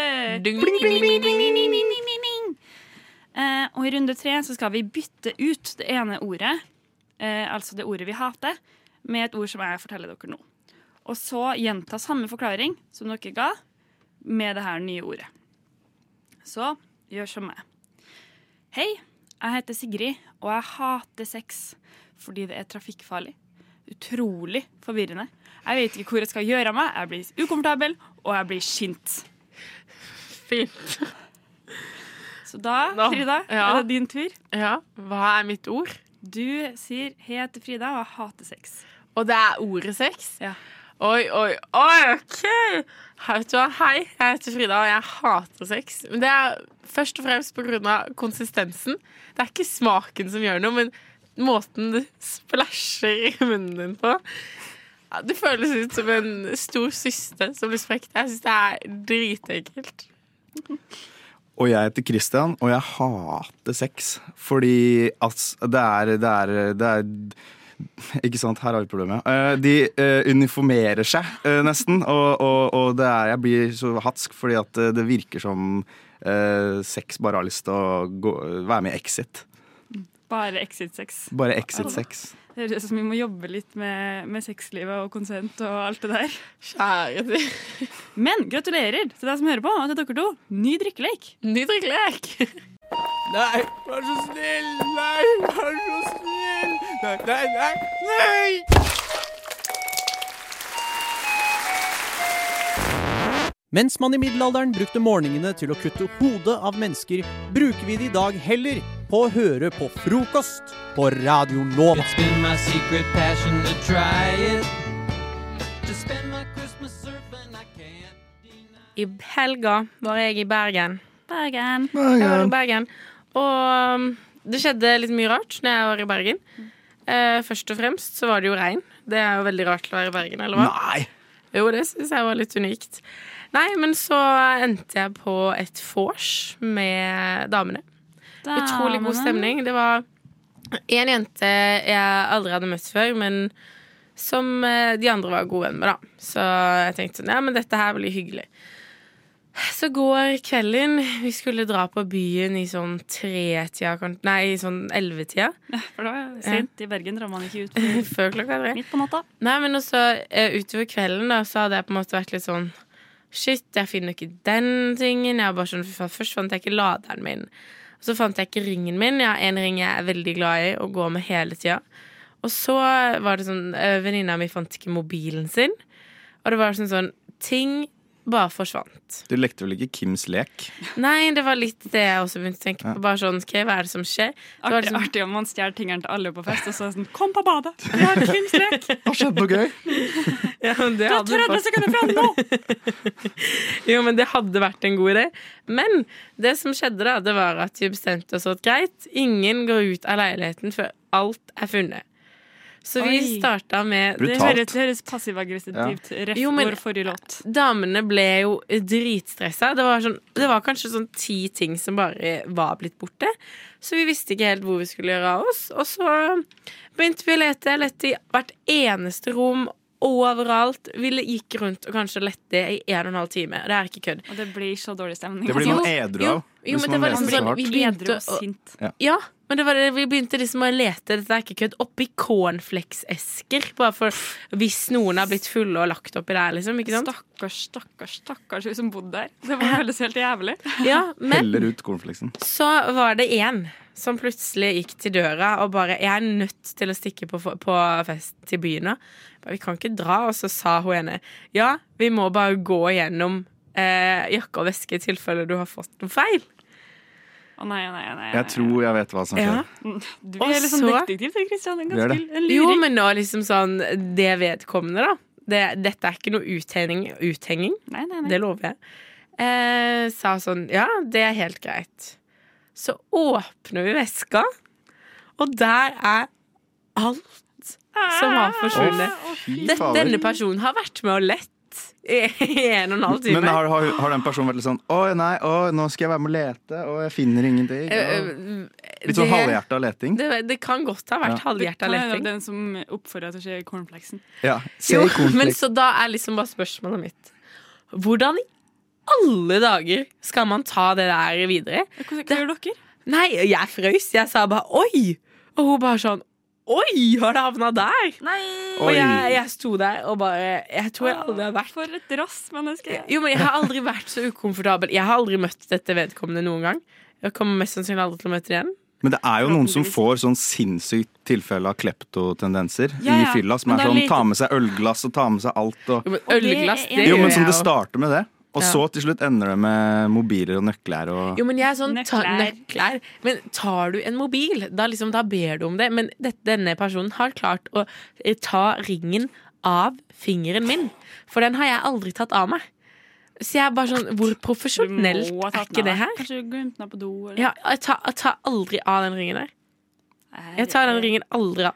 Ding, Bling, ding, bling, bling, bling, bling, bling, bling, bling. Eh, og i runde tre så skal vi bytte ut det ene ordet eh, altså det ordet vi hater, med et ord som jeg forteller dere nå. Og så gjenta samme forklaring som dere ga, med det her nye ordet. Så gjør som meg. Hei, jeg heter Sigrid, og jeg hater sex fordi det er trafikkfarlig. Utrolig forvirrende. Jeg vet ikke hvor jeg skal gjøre av meg. Jeg blir ukomfortabel, og jeg blir sint. Fint. Så da, da Frida, ja. er det din tur. Ja, hva er mitt ord? Du sier 'hei, jeg heter Frida, og jeg hater sex'. Og det er ordet sex? Ja. Oi, oi, oi, OK! Hei, jeg heter Frida, og jeg hater sex. Men det er først og fremst av konsistensen. Det er ikke smaken som gjør noe, men måten det splæsjer i munnen din på. Det føles ut som en stor syste som blir sprekt. Jeg syns det er dritekkelt. Og jeg heter Christian, og jeg hater sex. Fordi altså, det er, det er, det er Ikke sant, her har vi problemet. Eh, De eh, uniformerer seg eh, nesten, og, og, og det er, jeg blir så hatsk fordi at det virker som sex bare har lyst til å gå, være med i Exit. Bare exit-sex. Bare Exit-sex. Det høres ut som vi må jobbe litt med, med sexlivet og konsent og alt det der. Kjære du. Men gratulerer til deg som hører på, og til dere to. Ny drikkelek. Ny drikkelek. Nei, vær så snill! Nei, vær så snill! Nei, nei, nei! nei! Mens man i middelalderen brukte morgenene til å kutte hodet av mennesker, bruker vi det i dag heller på å høre på frokost på Radio Nova. It's been my secret passion to try it. To spend my Christmas surfing, I helga var jeg i Bergen. Bergen. Jeg var i Bergen. Og um, det skjedde litt mye rart når jeg var i Bergen. Eh, først og fremst så var det jo regn. Det er jo veldig rart å være i Bergen, eller hva? Nei! Jo, det syns jeg var litt unikt. Nei, men så endte jeg på et vors med damene. Utrolig god stemning. Det var en jente jeg aldri hadde møtt før, men som eh, de andre var gode venner med, da. Så jeg tenkte sånn, ja, men dette her blir hyggelig. Så går kvelden. Vi skulle dra på byen i sånn tretida, kan- nei, i sånn ellevetida. For det er sent i Bergen drar man ikke ut Før klokka tre. midt på natta. Nei, men også eh, utover kvelden da, så hadde jeg på en måte vært litt sånn Shit, jeg finner ikke den tingen. Jeg bare sånn, Først fant jeg ikke laderen min. Og så fant jeg ikke ringen min. Jeg har en ring jeg er veldig glad i og går med hele tida. Og så var det sånn eh, Venninna mi fant ikke mobilen sin. Og det var sånn sånn Ting bare forsvant. Du lekte vel ikke Kims lek? Nei, det var litt det jeg også begynte å tenke på. Bare sånn, okay, Hva er det som skjer? Det Artig, sånn- artig om man stjeler tingene til alle på fest, og så er det sånn Kom på badet! Vi har Kims lek! Har skjedd noe gøy? Ja, men det Du har 30 sekunder fram nå! Jo, men det hadde vært en god idé. Men det som skjedde, da, det var at vi bestemte oss at greit, ingen går ut av leiligheten før alt er funnet. Så vi Oi. starta med Det høres, det høres passiv-aggressivt ref Jo, men- vår forrige låt. Damene ble jo dritstressa. Det var, sånn, det var kanskje sånn ti ting som bare var blitt borte. Så vi visste ikke helt hvor vi skulle gjøre av oss. Og så begynte vi å lete. Jeg lette i hvert eneste rom. Overalt. Vi gikk rundt og kanskje lette i en og en halv time. Det er ikke kødd. Og det blir så dårlig stemning. Det blir Altså, noe edru av. Jo, men det var liksom sånn. Vi begynte å. Ja. Ja, men det var det, vi begynte liksom å lete dette er ikke kødd, oppi cornflakes-esker. Bare for hvis noen har blitt fulle og lagt oppi der, liksom. Ikke sant? Stakkars, stakkars, stakkars hun som bodde der. Det var føles helt jævlig. Ja, men Heller ut cornflakesen. så var det én som plutselig gikk til døra og bare 'Jeg er nødt til å stikke på, på fest til byen nå.' 'Vi kan ikke dra.' Og så sa hun ene 'Ja, vi må bare gå gjennom eh, jakke og veske i tilfelle du har fått noe feil'. Å nei, å nei, å nei. Jeg tror jeg vet hva som skjer. Ja. Du er litt sånn så- detektiv, du, Kristian. En ganske det. en Jo, men nå liksom sånn Det vedkommende, da. Det, dette er ikke noe uthenging, uthenging. Nei, nei, nei. Det lover jeg. Eh, sa sånn Ja, det er helt greit. Så åpner vi veska, og der er alt som har forsvunnet. Fy Denne personen har vært med og lett i en og en halv time. Men har, har, har den personen vært litt sånn Å nei, å, nå skal jeg være med å lete, og jeg finner ingenting. Og... Eh, Litt sånn halvhjerta leting. Det, det kan godt ha vært Ja. halvhjerta leting. Den som oppfordrer til å se cornflakesen. Ja, se Jo, men så da er liksom bare spørsmålet mitt Hvordan i alle dager skal man ta det der videre? Hva, hva gjør dere? Nei, jeg frøys. Jeg sa bare 'oi'. Og hun bare sånn Oi, har det havna der? Og jeg, jeg sto der og bare Jeg tror jeg aldri har vært For et rassmenneske. Jo, men Jeg har aldri vært så ukomfortabel. Jeg har aldri møtt dette vedkommende noen gang. Jeg kommer mest sannsynlig aldri til å møte det igjen. Men det er jo noen som får sånn sinnssykt tilfelle av kleptotendenser Ja, i fylla. Som er er sånn ta med seg ølglass og ta med seg alt. Og... Jo, men ølglass, det Jo, men som det starter med det. Og Ja. så til slutt ender det med mobiler og nøkler og Jo, men jeg er sånn ta, Nøkler. nøkler. Men tar du en mobil, da, liksom, da ber du om det. Men dette, denne personen har klart å eh, ta ringen av fingeren min. For den har jeg aldri tatt av meg. Så jeg er bare sånn Hvor profesjonelt er ikke det her? Kanskje du glemte den på do? Eller? Ja, jeg, tar, jeg tar aldri av den ringen der. Jeg tar den ringen aldri av.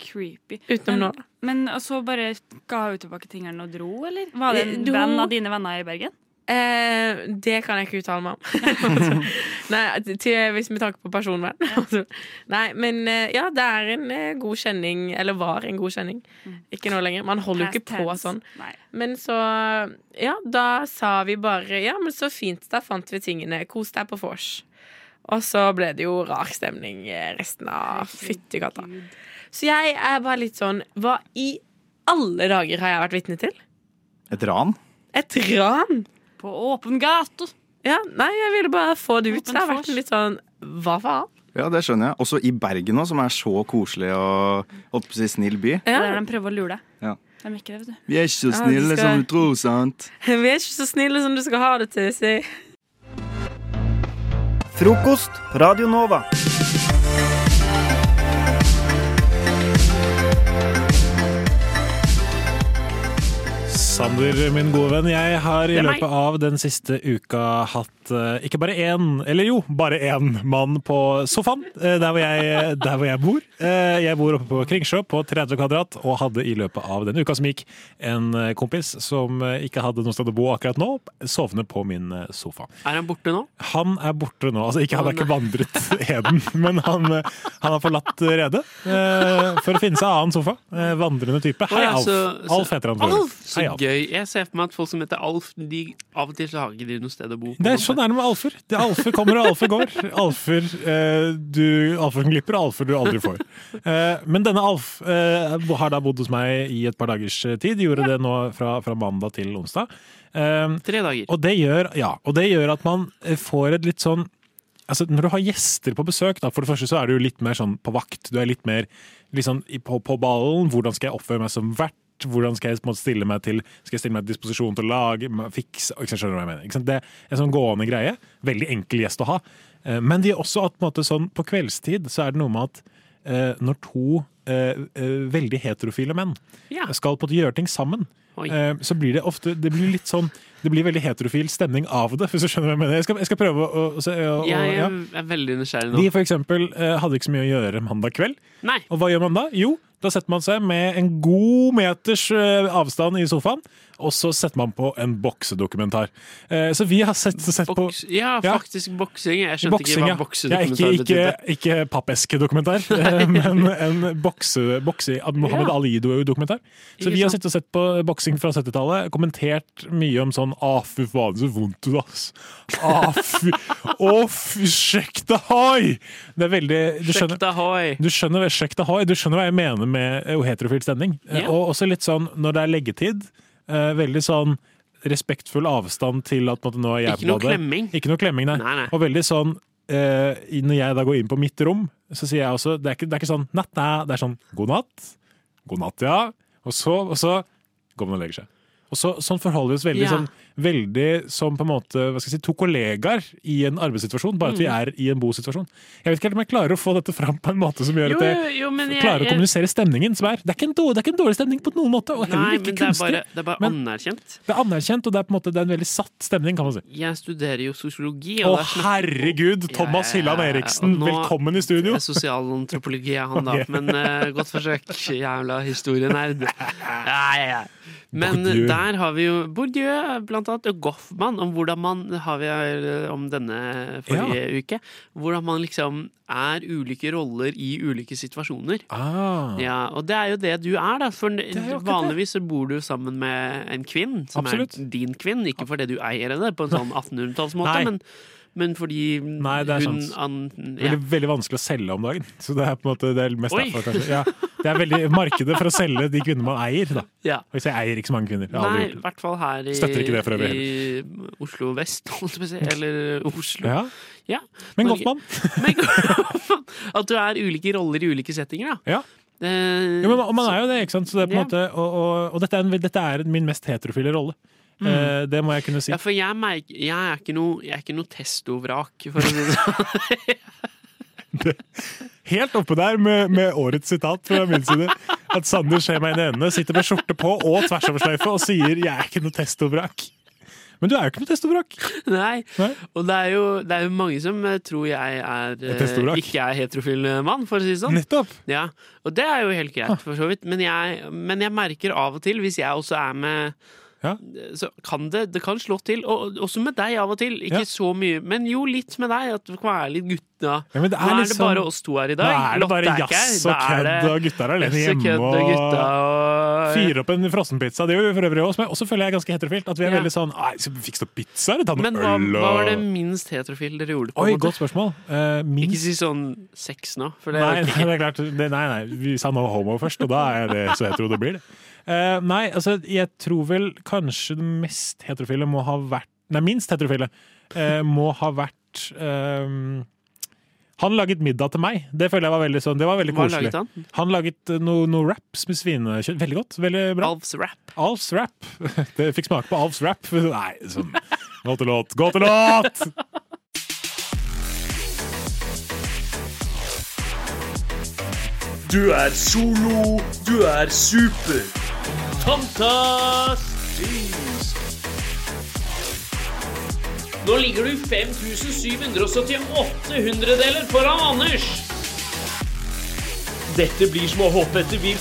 Creepy. Utenom nå, da. Men så bare ga hun tilbake tingene og dro, eller? Var det en Du- venn av dine venner i Bergen? Eh, det kan jeg ikke uttale meg om. Nei, til, hvis vi tanke på personvern. Nei, men eh, ja, det er en eh, god kjenning. Eller var en god kjenning. Ikke nå lenger. Man holder jo ikke på sånn. Nei. Men så Ja, da sa vi bare Ja, men så fint, da fant vi tingene. Kos deg på vors. Og så ble det jo rar stemning eh, resten av Fytti katta. Så jeg er bare litt sånn Hva i alle dager har jeg vært vitne til? et ran. Et ran? På åpen gate. Ja, nei, jeg ville bare få det ut. Så Det har vært litt sånn Hva faen? Ja, det skjønner jeg. Også i Bergen også, som er så koselig og holdt på å si snill by. Er der de prøver å lure deg. Ja. De er ikke det, vet du. Vi er ikke så Ja, snille skal- som du tror, sant? Vi er ikke så snille som du skal ha det til, si. Frokost Radio Nova. Sander, min gode venn, jeg har i løpet av den siste uka hatt eh, ikke bare én, eller jo, bare én mann på sofaen eh, der, hvor jeg, der hvor jeg bor. Eh, jeg bor oppe på Kringsjø på 30 kvadrat og hadde i løpet av den uka som gikk, en kompis som ikke hadde noe sted å bo akkurat nå, sovende på min sofa. Er han borte nå? Han er borte nå. altså ikke Han har ikke vandret heden, men han, han har forlatt redet for å finne seg annen sofa. Vandrende type. Hei, Alf. Alf heter han. Alf, så. Gøy. Jeg ser for meg at folk som heter Alf, de, av og til så har ikke de noe sted å bo. på Det er sånn er det med alfer. Det er alfer kommer og alfer går. Alfer eh, du alfer som glipper, og alfer du aldri får. Eh, men denne Alf eh, har da bodd hos meg i et par dagers tid. Gjorde det nå fra, fra mandag til onsdag. Eh, Tre dager. Og det, gjør, ja, og det gjør at man får et litt sånn Altså, når du har gjester på besøk, da, for det første så er du litt mer sånn på vakt. Du er litt mer liksom, på, på ballen. Hvordan skal jeg oppføre meg som vert? Hvordan skal jeg på en måte, stille meg til Skal jeg stille meg til disposisjon til å lage, fikse ikke Skjønner du hva jeg mener? Ikke sant? Det er en sånn gående greie. Veldig enkel gjest å ha. Eh, Men det gjør også at på, måte, sånn, på kveldstid så er det noe med at eh, når to veldig heterofile menn Ja. skal på gjøre ting sammen, Oi. eh, så blir det ofte Det blir litt sånn Det blir veldig heterofil stemning av det, hvis du skjønner hva jeg mener. Jeg skal, jeg skal prøve å, å, å, å Jeg ja. er veldig nysgjerrig nå. De for eksempel eh, hadde ikke så mye å gjøre mandag kveld. Nei. Og hva gjør man da? Jo, da setter man seg med en god meters eh, avstand i sofaen, og så setter man på en boksedokumentar. Eh, så vi har sett, sett på Ja, faktisk boksing. Jeg skjønte Boksing, ikke ja. hva Ja, boksedokumentar ikke, ikke, betydde. ikke pappeske-dokumentar, eh, men en bokse, bokse, Mohammed Ja. Ali-dokumentar. Så vi har sittet og sett på boksing fra 70-tallet, kommentert mye om sånn Å, fy faen, så vondt ut, ass. Å, fy, å, fy sjekk det hoi! Det er veldig Du skjønner, du skjønner, sjekk hoi. Du skjønner hva jeg mener med eh, heterofil stemning. Ja. Og også litt sånn når det er leggetid, eh, veldig sånn respektfull avstand til at måte, nå er jeg Ikke på noe badet. klemming. Ikke noe klemming, nei. Nei, nei. Og veldig sånn Uh, Når jeg da går inn på mitt rom, så sier jeg også Det er ikke, det er ikke sånn natt, nei. Det er sånn god natt. God natt, ja. Og så, og så går man og legger seg. Og så, sånn forholder vi oss veldig Ja. sånn Veldig som på en måte, hva skal jeg si, to kollegaer i en arbeidssituasjon, bare at vi Mm. er i en bosituasjon. Jeg vet ikke helt om jeg klarer å få dette fram på en måte som gjør Jo, at jeg jo, jo, jeg- klarer å kommunisere stemningen som er. Det er ikke en dårlig, det er ikke en dårlig stemning på noen måte, og heller Nei, ikke kunstig. det er bare, det er bare Men- anerkjent. Det er anerkjent, og det er på en måte det er en veldig satt stemning, kan man si. Jeg studerer jo sosiologi. Å, herregud! Thomas ja, Eriksen, nå- velkommen i studio. Sosialantropologi er han, da. okay. Men uh, godt forsøk, jævla historienerd. Ja, ja, ja. Men Bourdieu. der har vi jo Bourdieu, blant annet, og Goffman, om hvordan man har vi eh, om denne forrige uke. Hvordan man liksom er ulike roller i ulike situasjoner. Ah. Ja, Og det er jo det du er, da. For er det. vanligvis så bor du sammen med en kvinn, som Absolutt. er din kvinn. Ikke fordi du eier henne på en sånn 1800-tallsmåte, men men fordi Nei, det er hun an, ja. veldig, veldig vanskelig å selge om dagen. Så det er på en måte det er mest Oi. derfor, kanskje. Ja, det er veldig markedet for å selge de kvinnene man eier. Da. Ja. Og jeg eier ikke så mange kvinner. Nei, i hvert fall her i, Støtter ikke det for øvrig i Oslo vest. Eller Oslo. Ja. Ja. Men godt mann. Men At du er ulike roller i ulike settinger, da. Ja. Det, Ja, men man- er jo det, ikke sant? Så det Ja. måte, og, og, og dette, er en, dette er min mest heterofile rolle. Mm. Eh, det må jeg kunne si. Ja, for jeg, merker, jeg er ikke noe, noe testovrak, for å si det sånn. Helt oppe der med, med årets sitat fra min side. At Sander ser meg i øynene, sitter med skjorte på og tversoversløyfe og sier 'jeg er ikke noe testovrak'. Men du er jo ikke noe testovrak. Nei. Og det er, jo, det er jo mange som eh, tror jeg er eh, ikke er heterofil mann, for å si det sånn. Nettopp. Ja, Og det er jo helt greit, for så vidt. Men jeg, men jeg merker av og til, hvis jeg også er med Så kan det, det kan slå til. Og også med deg av og til. Ikke så mye, men jo litt med deg. At det kan være litt gutta. Ja, men det er Nå er liksom- det bare oss to her i dag. Nå er det bare jazz og kødd, og gutta er alene hjemme og og og Fyre opp en frossenpizza. Det gjør vi for øvrig også, men også føler jeg ganske heterofilt. At vi er Ja. veldig sånn Fiks opp pizza, eller ta noe Men hva, og hva var det minst heterofile dere gjorde? på Oi, godt spørsmål. Uh, minst Ikke si sånn sex nå, for det nei, nei, det er klart. Det, nei, nei, vi sa no homo først, og da er det så hetero det blir. det. Eh, nei, altså, jeg tror vel kanskje det mest heterofile må ha vært Nei, minst heterofile uh, må ha vært um, Han laget middag til meg. Det føler jeg var veldig sånn Det var veldig Hva koselig. laget han? Han laget noe, noe wraps med svinekjøtt. Veldig godt. Veldig bra. Alfs rap. Alfs rap. Det fikk smake på Alfs rap. Nei, sånn Gå til låt. Gå til låt! Du er solo, du er super. Fantastisk! Nå ligger du 5778 hundredeler foran Anders. Dette blir som å hoppe etter Vir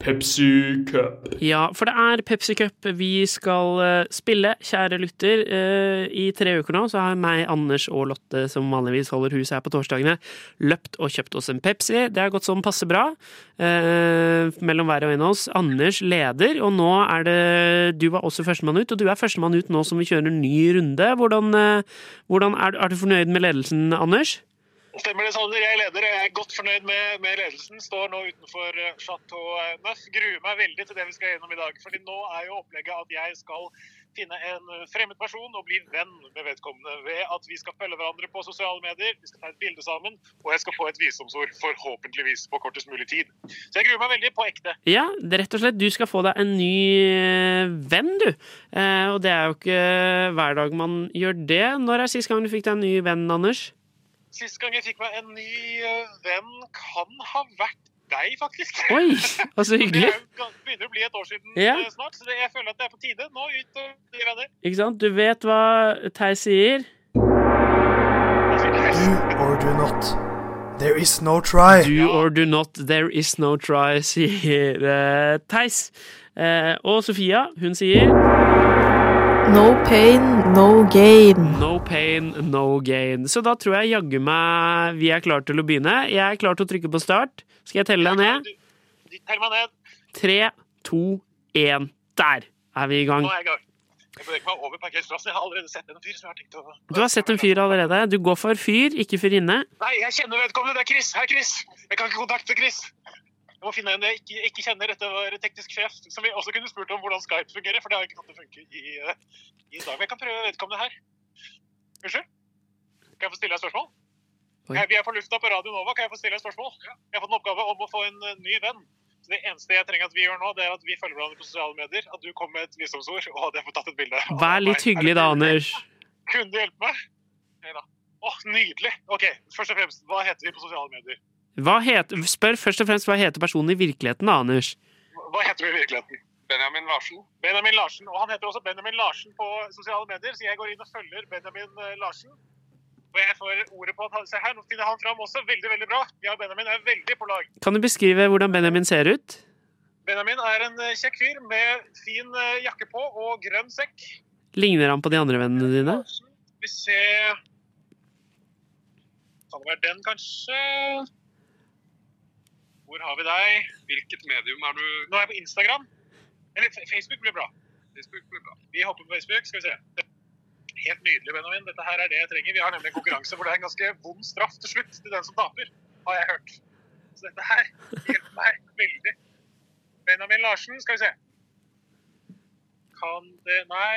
Pepsi Cup. Ja, for det er Pepsi Cup vi skal eh, spille, kjære lytter. Eh, I tre uker nå så har meg, Anders og Lotte, som vanligvis holder hus her på torsdagene, løpt og kjøpt oss en Pepsi. Det har gått sånn passe bra eh, mellom hver og en av oss. Anders leder, og nå er det Du var også førstemann ut, og du er førstemann ut nå som vi kjører en ny runde. Hvordan, hvordan er, er du fornøyd med ledelsen, Anders? Stemmer det, Sander. Jeg er leder. Jeg er godt fornøyd med, med ledelsen. Står nå utenfor eh, Chateau eh, Neuf. Gruer meg veldig til det vi skal gjennom i dag. Fordi nå er jo opplegget at jeg skal finne en eh, fremmed person og bli venn med vedkommende ved at vi skal følge hverandre på sosiale medier, vi skal ta et bilde sammen, og jeg skal få et visdomsord, forhåpentligvis på kortest mulig tid. Så jeg gruer meg veldig på ekte. Ja, rett og slett. Du skal få deg en ny venn, du. Eh, og det er jo ikke hver dag man gjør det. Når er sist gang du fikk deg en ny venn, Anders? Sist gang jeg fikk meg en ny eh, venn, kan ha vært deg, faktisk. Oi, altså så hyggelig. Det er begynner å bli et år siden Ja. eh, snart, så jeg føler at det er på tide. Nå ut og bli venner. Ikke sant? Du vet hva Theis sier? Do or do not. There is no try. Do or do not, there is no try, sier uh, Theis. Uh, og Sofia, hun sier No pain, no gain. No pain, no gain. Så da tror jeg jaggu meg vi er klare til å begynne. Jeg er klar til å trykke på start. Skal jeg telle deg ned? Tell meg ned. Tre, to, én. Der er vi i gang. Nå er jeg i gang. Jeg beveger meg over parkeringsplassen. Jeg har allerede sett en fyr som jeg har tenkt å Du har sett en fyr allerede. Du går for fyr, ikke fyrinne. Nei, jeg kjenner vedkommende. Det er Chris. Hei, Chris. Jeg kan ikke kontakte Chris. Jeg må finne en jeg ikke, ikke kjenner. Dette var teknisk sjef, som vi også kunne spurt om hvordan Skype fungerer, for det har jeg ikke hatt det funke i, eh, i dag. Men jeg kan prøve vedkommende her. Unnskyld? Kan jeg få stille deg et spørsmål? Jeg, vi er på lufta på Radio Nova. Kan jeg få stille deg et spørsmål? Jeg har fått en oppgave om å få en eh, ny venn. Så Det eneste jeg trenger at vi gjør nå, det er at vi følger hverandre på sosiale medier. At du kommer med et visdomsord, og at jeg får tatt et bilde. Vær litt hyggelig da, Anders. Kunne du hjelpe meg? Nei da. Å, nydelig. Ok, først og fremst, hva heter vi på sosiale medier? Heter, spør først og fremst hva heter personen i virkeligheten, da, Anders. Hva heter vi i virkeligheten? Benjamin Larsen. Benjamin Larsen, og Han heter også Benjamin Larsen på sosiale medier, så jeg går inn og følger Benjamin eh, Larsen. Og jeg får ordet på at Se her, nå finner han fram også. Veldig, veldig bra. Jeg og Benjamin er veldig på lag. Kan du beskrive hvordan Benjamin ser ut? Benjamin er en eh, kjekk fyr med fin eh, jakke på og grønn sekk. Ligner han på de andre vennene dine? Skal vi se Kan det være den, kanskje? Hvor har vi deg? Hvilket medium er du Nå er jeg på Instagram. Eller Facebook blir bra. Facebook blir bra. Vi hopper på Facebook. Skal vi se. Helt nydelig, Benjamin. Dette her er det jeg trenger. Vi har nemlig en konkurranse hvor det er en ganske vond straff til slutt til den som taper, har jeg hørt. Så dette her hjelper meg veldig. Benjamin Larsen, skal vi se. Kan det Nei.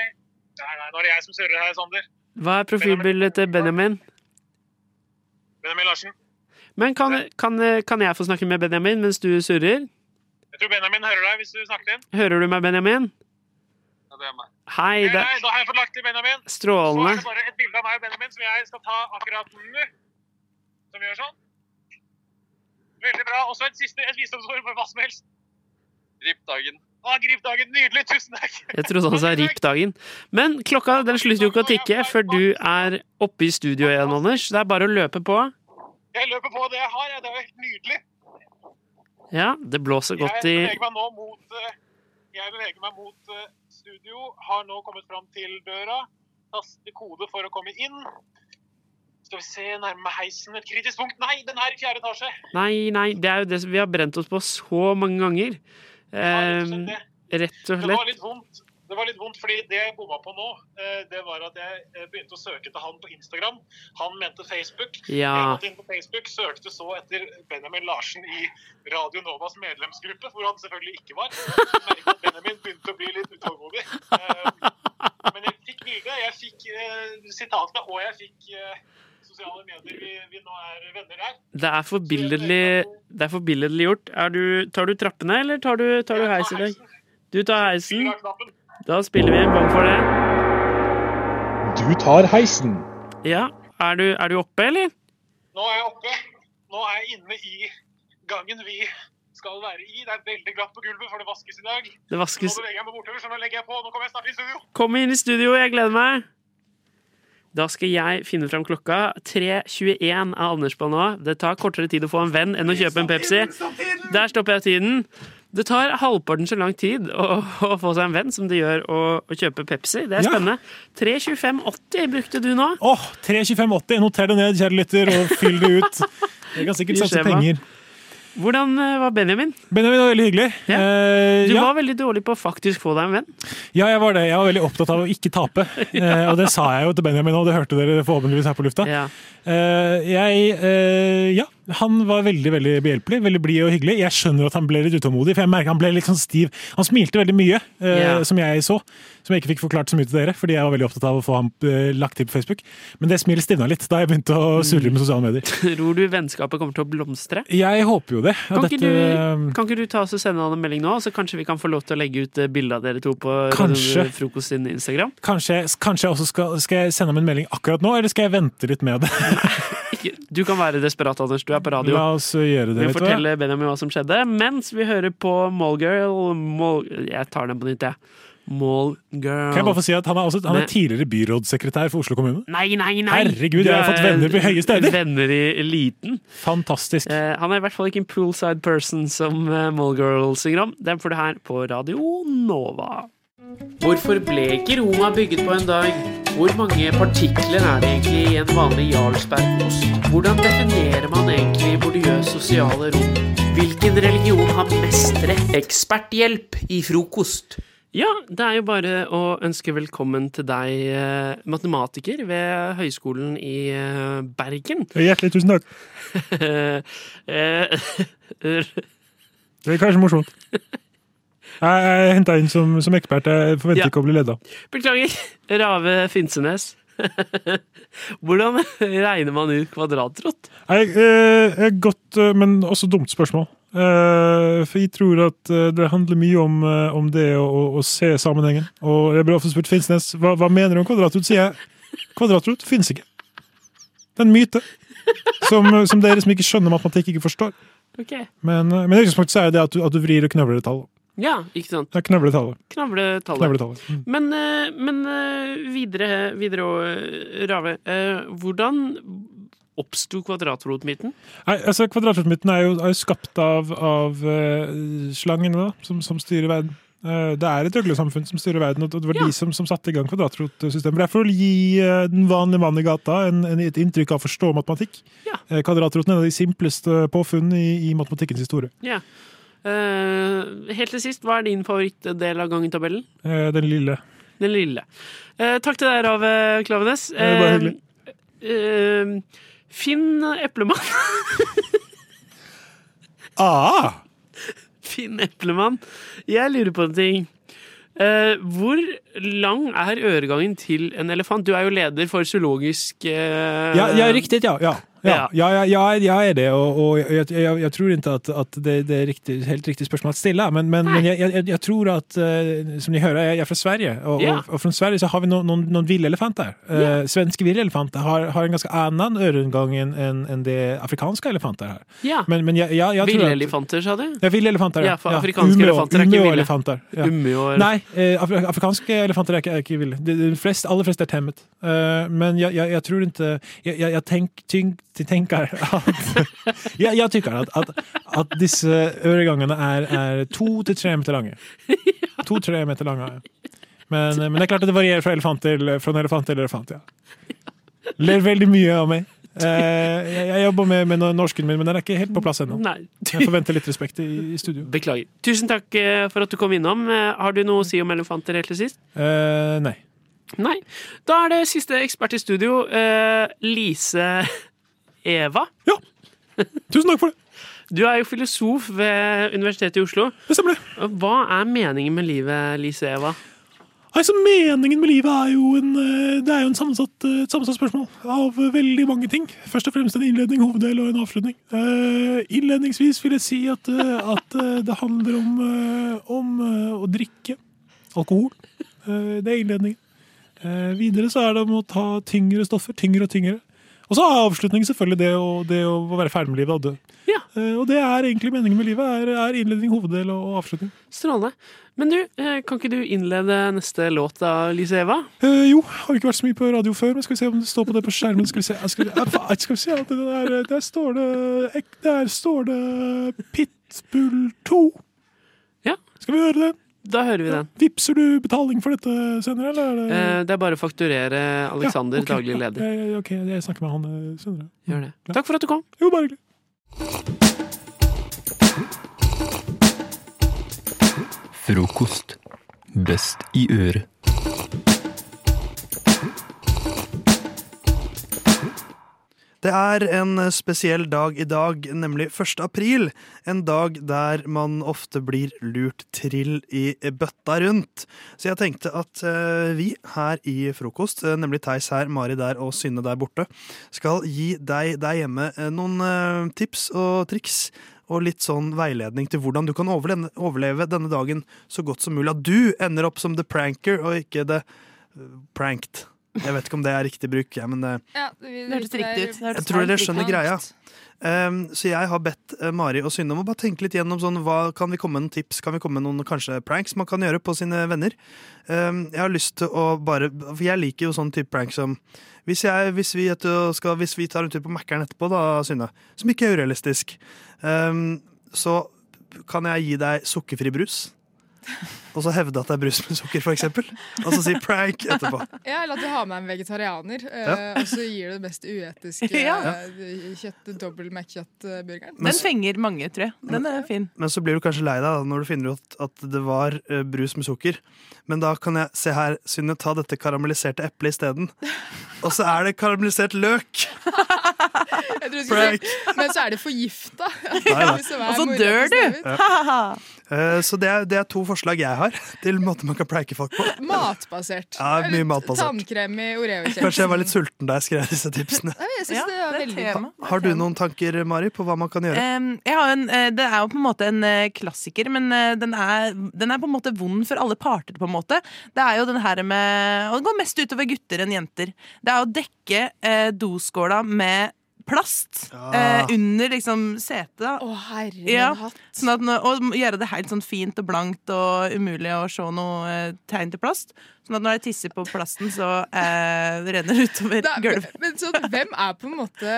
Nei, nei, nå er det jeg som surrer her, Sander. Hva er profilbildet til Benjamin? Benjamin Larsen. Men kan, kan, kan jeg få snakke med Benjamin mens du surrer? Jeg tror Benjamin hører deg hvis du snakker inn. Hører du meg, Benjamin? Ja, det er meg. Hei, det Hei, da har jeg fått lagt til Benjamin. Strålende. Så er det bare et bilde av meg og Benjamin som jeg skal ta akkurat nå. Som gjør sånn. Veldig bra. Og så et siste et visdomsord for hva som helst. Grip dagen. Å, grip dagen. Nydelig. Tusen takk. Jeg trodde han sa RIP-dagen. Men klokka den slutter jo ikke å tikke før du er oppe i studio igjen, Anders. Det er bare å løpe på. Jeg løper på det jeg har. Det er jo helt nydelig. Ja, det blåser godt i Jeg beveger meg nå mot eh, Jeg beveger meg mot eh, studio. Har nå kommet fram til døra. Taster kode for å komme inn. Skal vi se, nærme heisen et kritisk punkt. Nei, den er i fjerde etasje. Nei, nei, det er jo det vi har brent oss på så mange ganger. Eh, rett og Det var litt vondt. Det var litt vondt, fordi det jeg bomma på nå, eh, det var at jeg eh, begynte å søke etter han på Instagram. Han mente Facebook. Ja. Jeg gått inn på Facebook, søkte så etter Benjamin Larsen i Radio Novas medlemsgruppe, hvor han selvfølgelig ikke var. Jeg merket at Benjamin begynte å bli litt utålmodig. Eh, Men jeg fikk bildet, jeg fikk sitatene, og jeg fikk sosiale medier. Vi, vi nå er venner her. Er det er forbilledlig gjort. Er du, tar du trappene, eller tar du, tar du heis i dag? Du tar heisen. Da spiller vi en gang for det. Du tar heisen. Ja. Er du, er du oppe, eller? Nå er jeg oppe. Nå er jeg inne i gangen vi skal være i. Det er veldig glatt på gulvet, for det vaskes i dag. Det vaskes. Nå beveger jeg meg bortover, så nå legger jeg på. Nå kommer jeg snart i studio. Kom inn i studio, jeg gleder meg. Da skal jeg finne fram klokka. 3.21 er Anders på nå. Det tar kortere tid å få en venn enn å kjøpe en Pepsi. Der stopper jeg tiden. Det tar halvparten så lang tid å, å få seg en venn som det gjør å, å kjøpe Pepsi. Det er Ja. spennende. 3.25,80 brukte du nå. Åh, 32580. Noter det ned, kjære lytter, og fyll det ut. Jeg kan sikkert satse penger. Hvordan eh, var Benjamin? Benjamin var veldig hyggelig. Ja. Du ja. var veldig dårlig på å faktisk få deg en venn. ja, jeg var det. Jeg var veldig opptatt av å ikke tape. ja. og det sa jeg jo til Benjamin òg, det hørte dere forhåpentligvis her på lufta. Eh, jeg eh, Ja, han var veldig veldig behjelpelig, veldig blid og hyggelig. Jeg skjønner at han ble litt utålmodig, for jeg merker han ble litt sånn stiv. Han smilte veldig mye, eh, Ja. som jeg så. Som jeg ikke fikk forklart så mye til dere, fordi jeg var veldig opptatt av å få ham uh, lagt til på Facebook. Men det smilet stivna litt da jeg begynte å surre med sosiale medier. Tror du vennskapet kommer til å blomstre? Jeg håper jo det. Kan ikke, dette- du, kan ikke du ta oss og sende han en melding nå, så kanskje vi kan få lov til å legge ut eh, bilde av dere to på Kanskje. Frokost sin Instagram? Kanskje, kanskje jeg også skal, skal jeg sende ham en melding akkurat nå, eller skal jeg vente litt med det? Ikke- Du kan være desperat, Anders. Du er på radio. La oss gjøre det. Vi forteller Benjamin hva som skjedde, mens vi hører på Mallgirl Mall, Jeg tar den på nytt, jeg. Mallgirl. Kan jeg bare få si at Han er, også, han er tidligere byrådssekretær for Oslo kommune. Nei, nei, nei! Herregud, jeg har fått er venner på høye steder. Venner i eliten. Fantastisk. Eh, han er i hvert fall ikke en poolside person som eh, Mallgirl synger om. Den får du her på Radio Nova. Hvorfor ble ikke Roma bygget på en dag? Hvor mange partikler er det egentlig i en vanlig Jarlsbergost? Hvordan definerer man egentlig bordiøs sosiale rom? Hvilken religion har mest rett? Eksperthjelp i frokost. Ja, det er jo bare å ønske velkommen til deg, eh, matematiker ved Høgskolen i eh, Bergen. Hjertelig tusen takk. Eh, Det er kanskje morsomt. Jeg er henta inn som, som ekspert. Jeg forventer Ja. ikke å bli leda. Beklager. Rave Finsenes. Hvordan regner man ut kvadratrot? Eh, godt, eh, men også dumt spørsmål. Eh, for jeg tror at eh, det handler mye om, eh, om det å, å, se sammenhengen. Og jeg ble ofte spurt Finnsnes hva, hva mener du om kvadratrot. Sier jeg kvadratrot finnes ikke. Det er en myte som, som dere som ikke skjønner matematikk, ikke forstår. Ok. Men, men i utgangspunktet så er det at du, at du vrir og knøvler et tall. Ja, ikke sant. Det er knøvletallet. knøvletallet. Knøvletallet. Mm. Men, eh, men eh, videre, videre og, eh, Rave. Hvordan oppsto kvadratrotmyten? Nei, altså Kvadratrotmyten er, er jo skapt av, av slangene da, som, som styrer verden. Det er et øglesamfunn som styrer verden, og det var de som, som satte i gang kvadratrotsystemet. Det er for å gi den vanlige mann i gata en, en, et inntrykk av å forstå matematikk. Ja. Kvadratroten er en av de simpleste påfunn i, i matematikkens historie. Ja. Eh, helt til sist, hva er din favorittdel av gangetabellen? Eh, Den lille. Den lille. Eh, takk til deg, Rave Klavenes. Bare hyggelig. Finn Eplemann. Ah! Finn Eplemann. Jeg lurer på en ting. Eh, hvor lang er øregangen til en elefant? Du er jo leder for zoologisk eh, Ja, ja riktig. ja. Ja, ja, ja, ja, ja, jag är det og, og jeg, jeg, jeg, tror ikke at, at det, det er riktig, helt riktig spørsmål å stille, Men, men, men jeg, jeg, jag tror at eh, som ni hører, jeg er fra Sverige. og, og och från Sverige så har vi noen någon, elefanter villelefant där. svenske ville elefanter har, har en ganske annen örongang enn en, en det afrikanske elefanter har. Ja. Men, men tror att... Sa du? Ja, villelefanter. Ja, for afrikanske elefanter er ikke ville. elefanter. Ja. Umeå- Nei, eh, afrikanske elefanter er ikke, er ikke ville. De, de flest, aller fleste er temmet. Uh, men jeg, jeg, jeg tror ikke Jeg, jeg, jeg tenk, tyng, tenker at jeg, jeg tykker at, at, at disse øregangene er, er to til tre meter lange. To-tre meter lange. Men, men det er klart at det varierer fra elefant til, fra elefant til elefant. Ja. Ler veldig mye av meg. Eh, jeg, jeg jobber med, med norsken min, men den er ikke helt på plass ennå. Jeg forventer litt respekt i, i studio. Beklager. Tusen takk eh, for at du kom innom. Eh, Har du noe å si om elefanter helt til sist? Uh, nei. Nei. Da er det siste ekspert i studio, uh, Lise Eva. Ja. Tusen takk for det. Du er jo filosof ved Universitetet i Oslo. Det stemmer det. Hva er meningen med livet, Lise Eva? Altså, Meningen med livet er jo en, eh, det er jo en sammensatt, eh, et sammensatt spørsmål av veldig mange ting. Først og fremst en innledning, hoveddel og en avslutning. Uh, innledningsvis vil jeg si at, at det handler om, om å drikke alkohol. Uh, det er innledningen. Uh, videre så er det om å ta tyngre stoffer. Tyngre og tyngre. Og så er avslutningen selvfølgelig det å, det å være ferdig med livet og dø. Eh, og det er egentlig meningen med livet. Er, er innledning, hoveddel og avslutning. Strålende. Men du, eh, kan ikke du innlede neste låt da, Lise Eva? Eh, jo, har ikke vært så mye på radio før, men skal vi se om det står på det på skjermen. Skal vi se, skal vi, eh, skal vi se at det der, der står det Der står det Pitbull 2. Ja. Skal vi høre den? Da hører vi den. Vipser du betaling for dette senere, eller? Er det... Eh, det er bare å fakturere Alexander, Ja, okay, daglig leder. Ja, ja, ok, jeg snakker med han eh, senere. Gjør det. Takk for at du kom. Jo, bare hyggelig. Frokost. Best i øret. Det er en spesiell dag i dag, nemlig 1. april. En dag der man ofte blir lurt trill i bøtta rundt. Så jeg tenkte at eh, vi her i Frokost, eh, nemlig Theis her, Mari der og Synne der borte, skal gi deg der hjemme eh, noen tips og triks. Og litt sånn veiledning til hvordan du kan overleve, denne dagen så godt som mulig. At du ender opp som the pranker og ikke the pranked. Jeg vet ikke om det er riktig bruk, ja, men det, Ja, det hørtes riktig ut. Jeg tror dere skjønner greia. Um, så jeg har bedt eh, Mari og Synne om å bare tenke litt gjennom sånn, hva kan vi komme med noen tips, kan vi komme med noen kanskje pranks man kan gjøre på sine venner. Um, jeg har lyst til å bare For jeg liker jo sånn type prank som hvis, jeg, hvis, vi, skal, hvis vi tar en tur på Mækkern etterpå, da, Synne, som ikke er urealistisk, um, så kan jeg gi deg sukkerfri brus. Og så hevde at det er brus med sukker, eksempel. Og så si prank etterpå. Ja, eller at du har med en vegetarianer, eh, Ja. og så gir du det mest uetiske Ja. eh, kjøtt, dobbel Mac-kjøttburgeren. Den fenger mange, tror jeg. Den er fin. Men så blir du kanskje lei deg når du finner ut at det var eh, brus med sukker. Men da kan jeg se her, Synne, ta dette karamelliserte eplet isteden. Og så er det karamellisert løk! Si, Men så er det forgifta. Og så dør du! Eh, Så det er, det er to forslag jeg har til måter man kan preike folk på. Matbasert. Ja, mye matbasert. Tannkrem i Oreo-kjeksen. Kanskje jeg var litt sulten da jeg skrev disse tipsene. Jeg synes det var veldig tema. Har du noen tanker, Mari, på hva man kan gjøre? Em, jeg har en, eh, det er jo på en måte en eh, klassiker, men eh, den er, den er på en måte vond for alle parter. på en måte Det er jo den her med Og det går mest utover gutter enn jenter. Det er å dekke eh, doskåla med plast eh, under liksom setet. Å, herre Ja, hatt. sånn at, og gjøre det helt sånn fint og blankt og umulig å se noe eh, tegn til plast. Sånn at når jeg tisser på plasten, så eh, renner det utover Da- gulvet. Men så, hvem er på en måte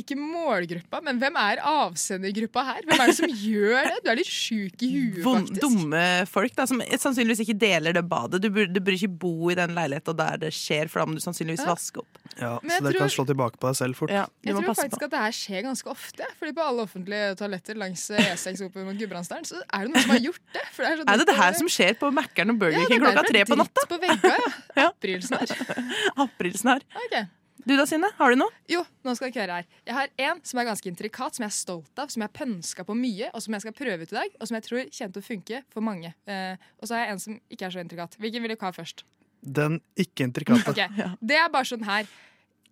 ikke målgruppa, men hvem er avsendergruppa her? Hvem er det som gjør det? Du er litt sjuk i huet, faktisk. dumme folk da, som sannsynligvis ikke deler det badet. Du burde, du burde ikke bo i den leiligheten der det skjer, for da må du sannsynligvis Ja. vaske opp. Ja, Men så det tror, kan slå tilbake på deg selv fort. Ja, Jeg tror faktisk på. at det her skjer ganske ofte. Fordi på alle offentlige toaletter langs E6 opp mot Gudbrandsdalen, så er det noen som har gjort det. For det er, så Er det det her som skjer på Mækkern og Burger King klokka tre på natta? på vegga, ja. Aprilsnarr. Aprilsnarr. Okay. Du da, Synne? Har du noe? Jo, nå skal dere høre her. Jeg har en som er ganske intrikat, som jeg er stolt av, som jeg har pønska på mye, og som jeg skal prøve ut i dag, og som jeg tror kommer til å funke for mange. Eh, og så har jeg en som ikke er så intrikat. Hvilken vil dere ha først? Den ikke-intrikate. Ok, Det er bare sånn her.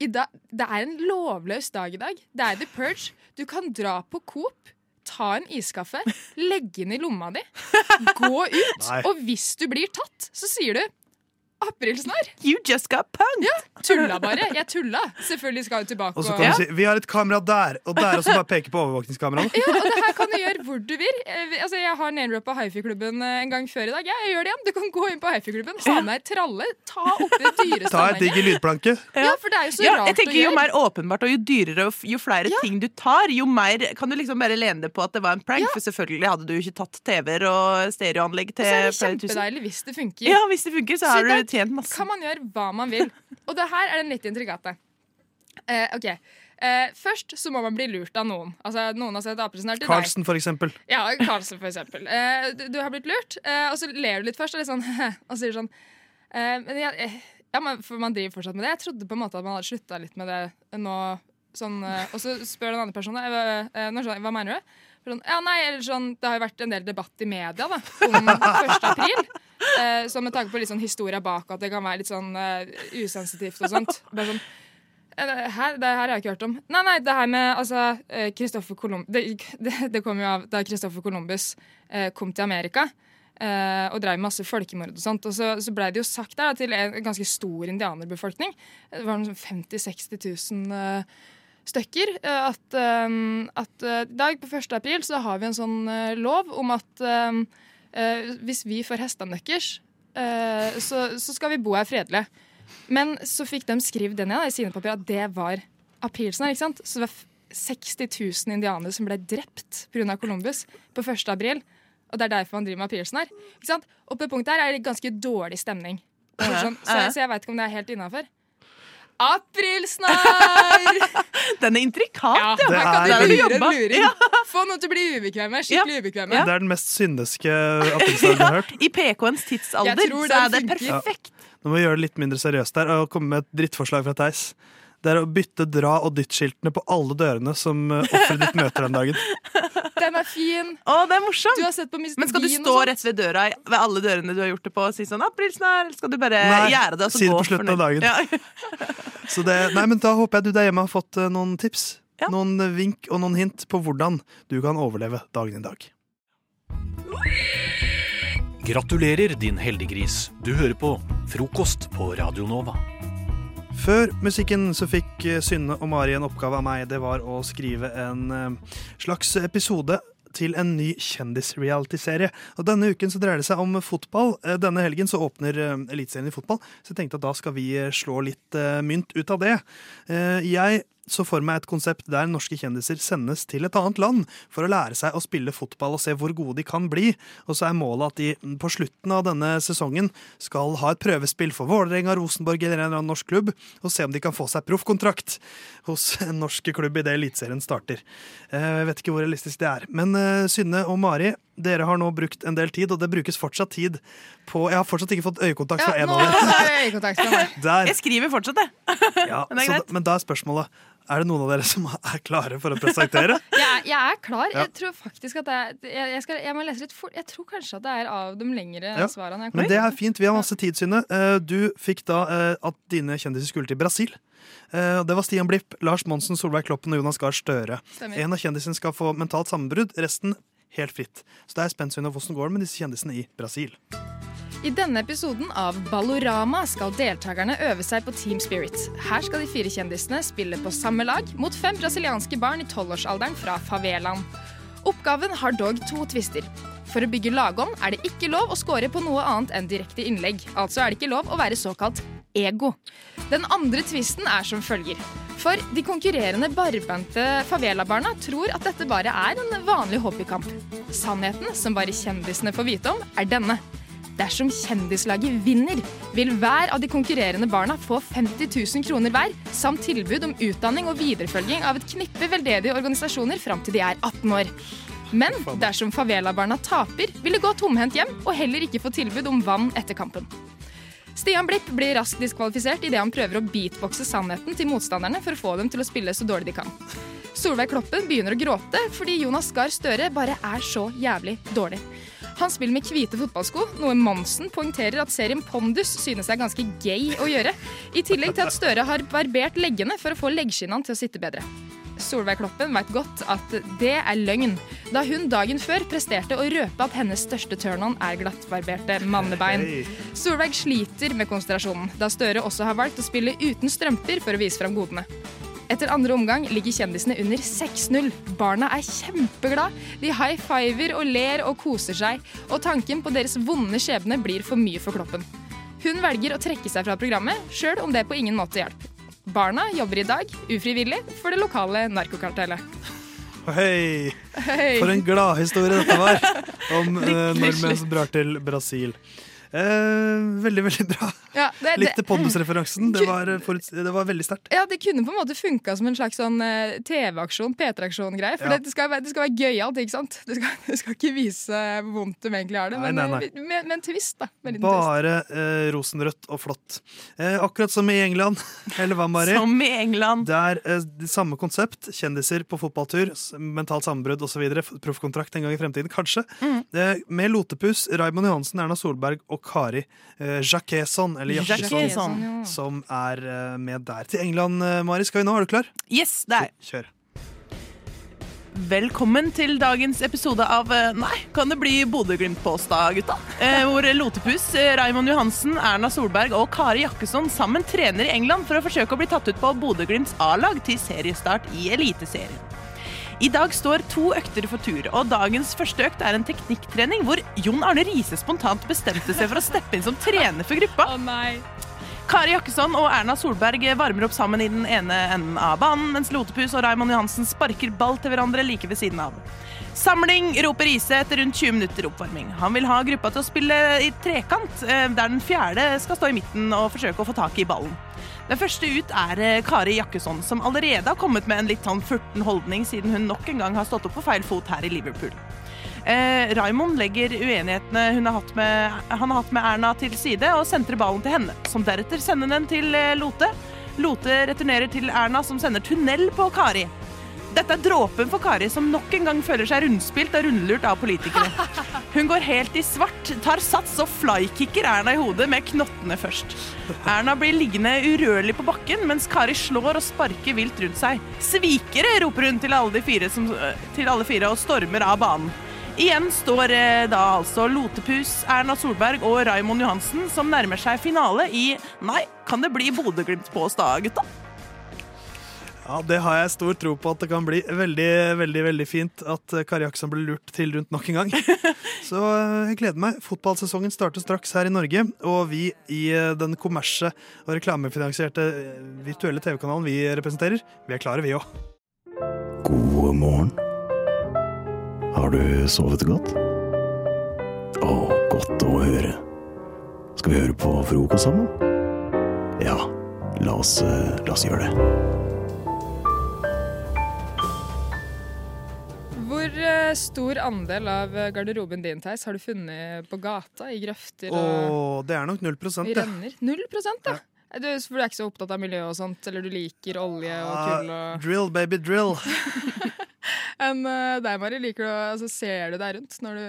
I dag, det er en lovløs dag i dag. Det er The Purge. Du kan dra på Coop, ta en iskaffe, legge den i lomma di, gå ut, Nei. og hvis du blir tatt, så sier du aprilsnarr. You just got punked. Ja, tulla bare. Jeg tulla. Selvfølgelig skal du tilbake Og så kan du si 'vi har et kamera der', og der også bare peke på overvåkningskameraet. Ja, og det her kan du gjøre hvor du vil. Eh, Altså, jeg har name-rappa hifi-klubben eh, en gang før i dag. Ja, jeg gjør det igjen. Du kan gå inn på hifi-klubben, ha med ei tralle, ta oppi det dyreste Ta et digg lydplanke. Ja, for det er jo så Ja, rart jeg tenker å Jo mer åpenbart og jo dyrere og jo flere ting du tar, jo mer kan du liksom bare lene deg på at det var en prank. For selvfølgelig hadde du ikke tatt TV-er og stereoanlegg Og så er det kjempedeilig hvis det funker. Ja, hvis det funker, så har du tjent masse. kan man gjøre hva man vil. Og det her er den litt intrigate. Eh, ok. Eh, først så må man bli lurt av noen. Altså Noen har sett apesnart til deg. Carlsen, for eksempel. Ja, Carlsen, for eksempel. Eh, du, du har blitt lurt, eh, og så ler du litt først, og litt sånn Og sier sånn eh, men jeg, eh, Ja, men, for man driver fortsatt med det. Jeg trodde på en måte at man hadde slutta litt med det nå. Sånn, eh, og så spør den andre personen eh, eh, når sånn, hva mener du? Sånn, ja, nei, eller sånn, Det har jo vært en del debatt i media da, om 1. april. Eh, så med tanke på litt sånn historia bak, at det kan være litt sånn uh, usensitivt og sånt. Bare sånn, eh, her, det her har jeg ikke hørt om. Nei, nei, det her med altså, Kristoffer Christopher det, det, det kom jo av da Kristoffer Columbus eh, kom til Amerika. eh, og drev masse folkemord og sånt. Og så, så blei det jo sagt der da, til en ganske stor indianerbefolkning. Det var noe sånn 50 000-60 000 eh, stykker. eh, at um, at eh, i dag på 1. april så har vi en sånn uh, lov om at eh, eh, hvis vi får hestene deres, eh, så, så skal vi bo her fredelig. Men så fikk de skrevet det ned i sine papirer at det var aprilsnarr. ikke sant? Så det var f- 60 000 indianere som ble drept pga. Columbus på 1. april. Og det er derfor man driver med aprilsnarr. Og på det punktet her er det ganske dårlig stemning. Sånn, så, så jeg veit ikke om det er helt innafor. Aprilsnarr! Den er intrikat, ja. ja. Her kan er du lure en luring. Få noen til å bli ubekvemme. Skikkelig ubekvemme. Det er den mest syndeske aprilsnarren jeg har hørt. I PK-ens tidsalder så er det funker. perfekt. Nå må vi gjøre det litt mindre seriøst der og komme med et drittforslag fra Theis. Det er å bytte dra- og dytt-skiltene på alle dørene som eh, offeret ditt møter den dagen. Den er fin. Å, det er morsomt. Du har sett på Mr. Men skal du stå rett ved døra ved alle dørene du har gjort det på og si sånn 'aprilsnarr'? Eller skal du bare Nei, gjøre det og så si det på slutten av dagen. Ja. Så det, nei, men Da håper jeg du der hjemme har fått eh, noen tips. Noen eh, vink og noen hint på hvordan du kan overleve dagen i dag. Gratulerer, din heldiggris. Du hører på Frokost på Radio Nova. Før musikken så fikk eh, Synne og Mari en oppgave av meg. Det var å skrive en eh, slags episode til en ny kjendis-reality-serie. Og Denne uken så dreier det seg om fotball. Eh, Denne helgen så åpner Eliteserien i fotball, så jeg tenkte at da skal vi slå litt mynt ut av det. Jeg så for meg et konsept der norske kjendiser sendes til et annet land for å lære seg å spille fotball og se hvor gode de kan bli. Og så er målet at de på slutten av denne sesongen skal ha et prøvespill for Vålerenga, Rosenborg eller en eller annen norsk klubb, og se om de kan få seg proffkontrakt hos en norsk klubb idet Eliteserien starter. Eh, Jeg vet ikke hvor realistisk det er. Men eh, Synne og Mari, dere har nå brukt en del tid, og det brukes fortsatt tid på Jeg har fortsatt ikke fått øyekontakt fra Ja, en av dere. jeg skriver fortsatt, jeg. Ja, Men det er så men da er spørsmålet Er det noen av dere som er klare for å presentere? Jeg, er- jeg er klar. Ja. Jeg tror faktisk at jeg, jeg, skal, jeg må lese litt fort. Jeg tror kanskje at det er av de lengre Ja, svarene. Men det er fint. Vi har masse tid, Synne. Eh, Du fikk da eh, at dine kjendiser skulle til Brasil. Eh, Det var Stian Blipp, Lars Monsen, Solveig Kloppen og Jonas Gahr Støre. Stemmer. En av kjendisene skal få mentalt sammenbrudd, resten helt fritt. Så det er spent Synne, hvordan går det med disse kjendisene i Brasil. I denne episoden av Ballorama skal deltakerne øve seg på Team Spirit. Her skal de fire kjendisene spille på samme lag mot fem brasilianske barn i tolvårsalderen fra favelaen. Oppgaven har dog to tvister. For å bygge lagånd er det ikke lov å score på noe annet enn direkte innlegg. Altså er det ikke lov å være såkalt ego. Den andre tvisten er som følger. For de konkurrerende barbente favela-barna tror at dette bare er en vanlig hobbykamp. Sannheten, som bare kjendisene får vite om, er denne. Dersom kjendislaget vinner, vil hver av de konkurrerende barna få 50 000 kroner hver, samt tilbud om utdanning og viderefølging av et knippe veldedige organisasjoner fram til de er 18 år. Men dersom favela-barna taper, vil de gå tomhendt hjem og heller ikke få tilbud om vann etter kampen. Stian Blipp blir raskt diskvalifisert idet han prøver å beatboxe sannheten til motstanderne for å få dem til å spille så dårlig de kan. Solveig Kloppen begynner å gråte fordi Jonas Gahr Støre bare er så jævlig dårlig. Han spiller med hvite fotballsko, noe Monsen poengterer at serien Pondus synes er ganske gay å gjøre. I tillegg til at Støre har barbert leggene for å få leggskinnene til å sitte bedre. Solveig Kloppen vet godt at det er løgn, da hun dagen før presterte å røpe at hennes største turn-on er glattbarberte mannebein. Solveig sliter med konsentrasjonen, da Støre også har valgt å spille uten strømper for å vise fram godene. Etter andre omgang ligger kjendisene under 6-0. Barna er kjempeglad. De high fiver og ler og koser seg. Og tanken på deres vonde skjebne blir for mye for Kloppen. Hun velger å trekke seg fra programmet, sjøl om det på ingen måte hjelper. Barna jobber i dag, ufrivillig, for det lokale narkokartellet. Hei! Hey. For en gladhistorie dette var om uh, nordmenn som drar til Brasil. Eh, veldig, veldig bra. Ja, det- Likte det- Pondus-referansen. Det, var, eh, det var veldig sterkt. Ja, Det kunne på en måte funka som en slags sånn eh, TV-aksjon, P3-aksjon-greie. For Ja. det, skal være, det skal være gøyalt, ikke sant? Det skal, det skal ikke vise hvor vondt de egentlig har det, Nei, men nei, eh, nei. Med, med en twist, da. Liten. Bare eh, rosenrødt og flott. Eh, akkurat som i England. Eller hva, Mari? Som i England. Det er eh, det samme konsept. Kjendiser på fotballtur, mentalt sammenbrudd osv. Proffkontrakt en gang i fremtiden, kanskje. Mm. Eh, med Lotepus, Raymond Johansen, Erna Solberg og Kari eh, Jacquesson, eller Jakkesson, Jacquesson, ja. som er eh, med der. Til England, eh, Mari, skal vi nå? Er du klar? Yes, det er jeg. Kjør. Velkommen til dagens episode av eh, Nei, kan det bli Bodø-Glimt-påstad, gutta? Eh, hvor Lotepus, eh, Raymond Johansen, Erna Solberg og Kari Jakkesson sammen trener i England for å forsøke å bli tatt ut på Bodø-Glimts A-lag til seriestart i Eliteserien. I dag står to økter for tur, og dagens første økt er en teknikktrening hvor Jon Arne Riise spontant bestemte seg for å steppe inn som trener for gruppa. Kari Jakkesson og Erna Solberg varmer opp sammen i den ene enden av banen, mens Lotepus og Raymond Johansen sparker ball til hverandre like ved siden av. Samling, roper Riise etter rundt 20 minutter oppvarming. Han vil ha gruppa til å spille i trekant, eh, der den fjerde skal stå i midten og forsøke å få tak i ballen. Den første ut er eh, Kari Jakkesson, som allerede har kommet med en litt sånn furten holdning siden hun nok en gang har stått opp på feil fot her i Liverpool. Eh, Raymond legger uenighetene har med, han har hatt med Erna til side og sentrer ballen til henne, som deretter sender den til eh, Lote. Lote returnerer til Erna, som sender tunnel på Kari. Dette er dråpen for Kari, som nok en gang føler seg rundspilt og rundlurt av politikere. Hun går helt i svart, tar sats og flykicker Erna i hodet med knottene først. Erna blir liggende urørlig på bakken, mens Kari slår og sparker vilt rundt seg. Svikere, roper hun til alle, fire som, til alle fire og stormer av banen. Igjen står eh, da altså Lotepus, Erna Solberg og Raymond Johansen som nærmer seg finale i Nei, kan det bli Bodø-Glimt på oss da, gutta? Ja, Det har jeg stor tro på at det kan bli veldig veldig, veldig fint at eh, Kari Jakkesson blir lurt til rundt nok en gang. Så eh, jeg gleder meg. Fotballsesongen starter straks her i Norge, og vi i eh, den kommersie og reklamefinansierte virtuelle TV-kanalen vi representerer, vi er klare, vi òg. God morgen. Har du sovet godt? Å, godt å høre. Skal vi høre på frokost sammen? Ja, la oss, la oss gjøre det. Stor andel av eh, garderoben din Theis, har du funnet på gata, i grøfter og Åh, det er nok null prosent, i det. renner? Null prosent, ja. Du, for du er ikke så opptatt av miljø og sånt, eller du liker olje og kull Ah, og drill, baby, drill. Enn eh, deg, Mari, liker du å- altså, Ser du deg rundt når du,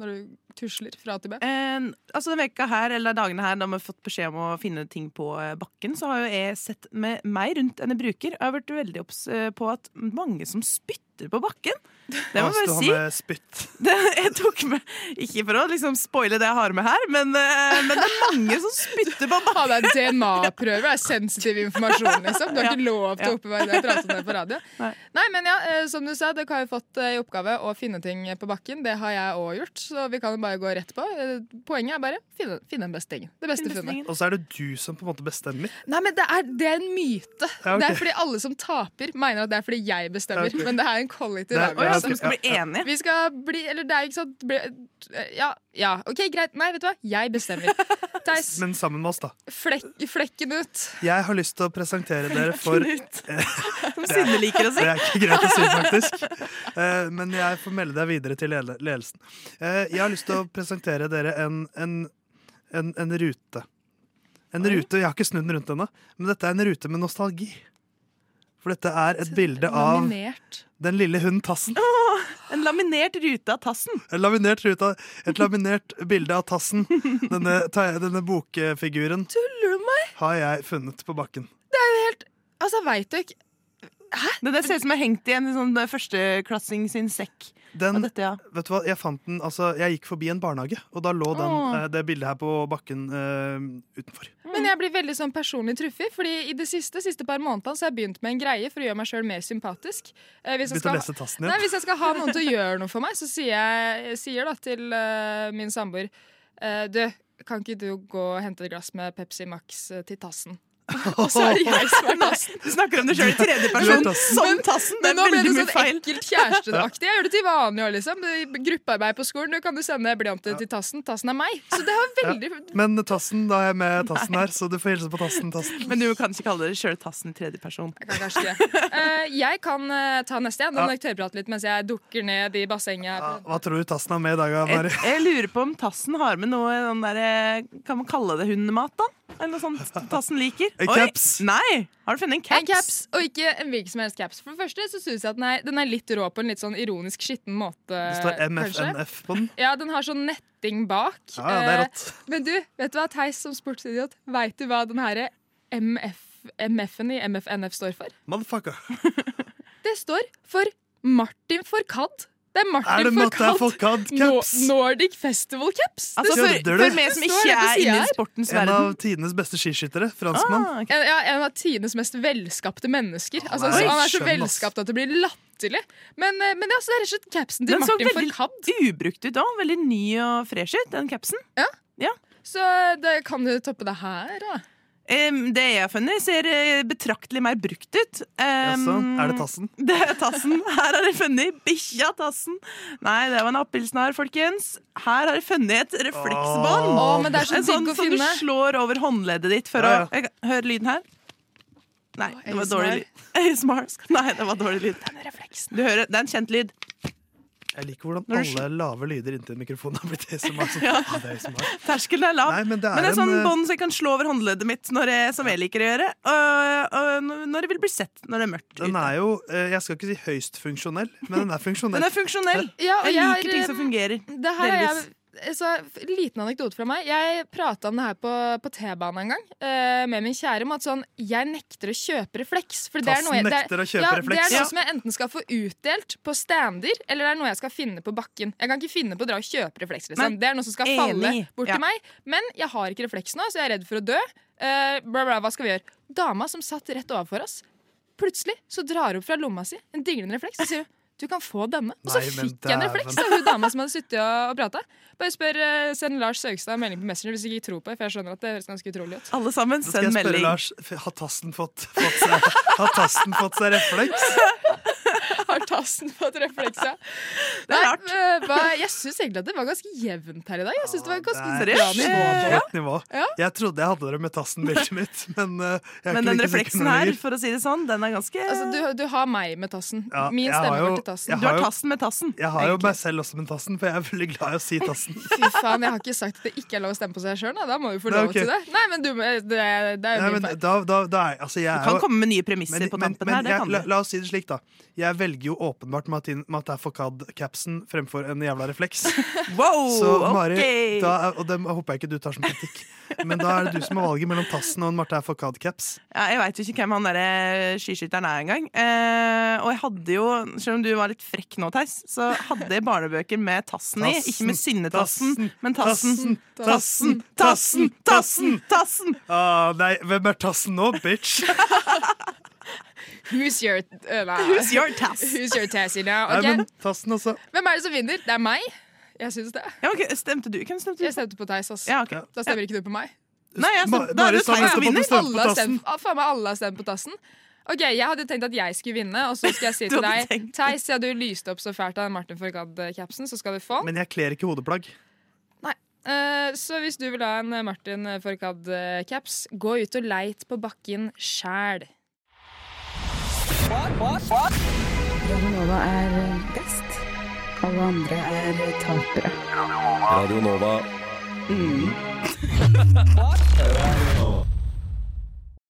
når du tusler fra til B? Eh, altså Denne veka her, eller dagene her, da vi har fått beskjed om å finne ting på eh, bakken, så har jo jeg sett med meg rundt enn jeg bruker. Og jeg har vært veldig obs eh, på at mange som spytter på bakken. Det må jeg bare si. med spytt. Det, jeg tok med, Ikke for å liksom spoile det jeg har med her, men, eh, men det er mange som spytter på bakken. Ja, det er DNA-prøve. Det er sensitiv informasjon, liksom. Du har ikke lov til å oppbevare det. Prate om det på radio. Nei, men ja, som du sa, dere har jo fått i oppgave å finne ting på bakken. Det har jeg òg gjort, så vi kan jo bare gå rett på. Eh, Poenget er bare finne, finne den beste tingen. Det beste funnet. Og så er det du som på en måte bestemmer. Nei, men det er, det er en myte. Ja, okay. Det er fordi alle som taper, mener at det er fordi jeg bestemmer. Ja, okay. Men det er en kollektiv Det er- avgjørelse. vi skal bli enige? Vi skal bli Eller det er ikke sant bli, Ja, ja, OK, greit. Nei, vet du hva? Jeg bestemmer. Theis, Men sammen med oss, da. flekk, flekken ut. Jeg har lyst til å presentere dere for Som Det Synne liker å si. Det er ikke greit å si, faktisk. Eh, Men jeg får melde deg videre til ledelsen. Eh, Jeg har lyst til å presentere dere en, en, en, en rute. En rute, Jeg har ikke snudd den rundt ennå, men dette er en rute med nostalgi. For dette er et bilde av Laminert. den lille hunden Tassen. En laminert rute av tassen. En laminert rute, av- et laminert bilde av Tassen. Denne, denne bokfiguren Tuller du meg? har jeg funnet på bakken. Det er jo helt Altså, veit du ikke Det der ser ut som er hengt i en sånn førsteklassing sin sekk. Den, dette, ja. Vet du hva, jeg fant den, altså, jeg gikk forbi en barnehage, og da lå den, eh, det bildet her på bakken uh, utenfor. Men jeg blir veldig sånn personlig truffet, Fordi i det siste, siste par månedene så har jeg begynt med en greie for å gjøre meg sjøl mer sympatisk. Eh, hvis, jeg skal, nei, hvis jeg skal ha noen til å gjøre noe for meg, så sier jeg, sier da til uh, min samboer uh, Du, kan ikke du gå og hente et glass med Pepsi Max til tassen? Og så er det jeg som er tassen. Du snakker om det sjøl i tredje person. men- Som tassen. Det Men er nå ble det sånn feil. ekkelt kjæresteaktig. Jeg gjør det til vanlig òg, liksom. Gruppearbeid på skolen. Du kan du sende blyanter til tassen. Tassen er meg. Så det var veldig Men Tassen, da er jeg med Tassen her, så du får hilse på Tassen. tassen. Men du kan ikke kalle det sjøl tassen i tredje person. Jeg kan kanskje ikke. Eh, jeg kan uh, ta neste igjen. Da må Ja. dere tørrprate litt mens jeg dukker ned i bassenget. her. Hva tror du Tassen har med i dag, Mari? jeg lurer på om tassen har med noe den der, eh, Kan man kalle det hundemat, da? Eller noe sånt tassen liker? En Oi, caps. Nei! Har du funnet en caps? En caps, og ikke en hvilken som helst caps. For det første så synes jeg at den er, den er litt rå på en litt sånn ironisk skitten måte. Det står. MFNF på den. Ja, den har sånn netting bak. Ja, ja, det er Eh, rått. Men du, vet du hva, Theis som sportsidiot, veit du hva den herre MF, MF-en i MFNF står for? Motherfucker. Det står for Martin Forkad. Det er Martin Er det Martin Forkad Forkad-caps? No Nordic Festival Caps. Altså, for, for meg som ikke er inne i sportens verden. En av tidenes beste skiskyttere. Franskmann. Ah, okay. En, ja, en av tidenes mest velskapte mennesker. Altså, Han er så han er så velskapt at det blir latterlig. Men, eh, men det er altså det er rett og slett capsen til Den så veldig ubrukt ut òg. Veldig ny og fresh ut, den capsen. Ja, Så det kan du toppe det her, da. Det jeg har funnet, ser eh, betraktelig mer brukt ut. Jaså, er det Tassen? Det er tassen. Her har jeg funnet bikkja Tassen. Nei, det var en appelsnarr, folkens. Her har jeg funnet et refleksbånd. Oh, men det er så en sånn som du slår over håndleddet ditt for Ja, ja. å jeg, Hør lyden her. Nei, det var dårlig lyd. ASMR. Nei, det var dårlig lyd. Du hører, Det er en kjent lyd. Jeg liker hvordan alle lave lyder inntil mikrofonen har blitt ASMR. Så, Ja. ja, det er ASMR. Terskelen er lav. Nei, men det er Men det er sånn en, eh, bånd som jeg kan slå over håndleddet mitt når jeg, som jeg liker å gjøre. Og, og når jeg vil bli sett når det er mørkt Den er jo, eh, jeg skal ikke si høyst funksjonell, men den er funksjonell. Den er funksjonell. Ja, og Jeg jeg liker har, ting som fungerer. Det her er Delvis. jeg så, liten anekdote fra meg. Jeg prata om det her på, på T-banen en gang uh, med min kjære om at sånn, jeg nekter å kjøpe refleks. For det er jeg, det er- ja. Det er noe som jeg enten skal få utdelt på stander, eller det er noe jeg skal finne på bakken. Jeg kan ikke finne på å dra og kjøpe refleks. Liksom. Men, Det er noe som skal falle bort Ja. til meg. Men jeg har ikke refleks nå, så jeg er redd for å dø. Uh, bla, bla, hva skal vi gjøre? Dama som satt rett overfor oss, plutselig så drar hun fra lomma si en dinglende refleks og sier du kan få denne. Og så Nei, fikk jeg en refleks av hun dama som hadde sittet og, og prata. Bare spør, eh, Send Lars Saugstad en melding på Messenger hvis du ikke tror på det. For jeg skjønner at det høres ganske utrolig ut. Alle sammen, Nå skal send jeg spørre melding. Lars, har Tassen fått, fått, seg, har tassen fått seg refleks? Har på ja. Det er rart. Nei, eh, jeg syns egentlig at det var ganske jevnt her i dag. Jeg synes det var ganske Det er nivå på nivå. Ja. Jeg trodde jeg hadde det med Tassen-bildet mitt, men eh, jeg er Men ikke den refleksen her, for å si det sånn, den er ganske Altså, du, du har meg med tassen. Ja, Min stemme går til tassen. Du har tassen med tassen. Jeg har jo egentlig. meg selv også med Tassen, for jeg er veldig glad i å si Tassen. Fy faen, jeg har ikke sagt at det ikke er lov å stemme på seg sjøl. Da må vi få lov okay. til det. Nei, men du, det, det er jo min feil. da, da, da er, altså Du kan jo- komme med nye premisser men, på tampen men her. Det jeg, kan la, du. la oss si det slik, da. Jeg velger jo åpenbart det er Foccad-capsen fremfor en jævla refleks. Wow, Så Mari, ok. da og det håper jeg ikke du tar som kritikk, men da er det du som har valget mellom tassen og en Martin Foccad-caps. Ja, jeg veit ikke hvem han derre skiskytteren er engang. Eh, og jeg hadde jo, selv om du var litt frekk nå, Theis, så hadde jeg barnebøker med tassen i. Ikke med synnetassen, men tassen. Tassen, tassen, tassen, tassen! Ah, nei, hvem er tassen nå, bitch? Who's your, uh, nei. Who's your tass? Who's your tassy now? Nei, men tassen også. Hvem er det som vinner? Det er meg. Jeg syns det. Ja, okay. Stemte du? Hvem stemte du? Jeg stemte på Theis. Ja, ok. Da stemmer ikke du på meg. Nei, jeg Ma- stemte, da er det Theis som vinner. Alle har stemt, ah, faen meg alle har stemt på tassen. Ok, Jeg hadde tenkt at jeg skulle vinne, og så skal jeg si til deg Theis, siden du lyste opp så fælt av Martin Forgad-capsen, så skal du få den. Men jeg kler ikke hodeplagg. Eh, så hvis du vil ha en eh, Martin Forgad-caps, gå ut og leit på bakken sjæl. Radio Nova er best. Alle andre er tapere. Radio Nova. Mm.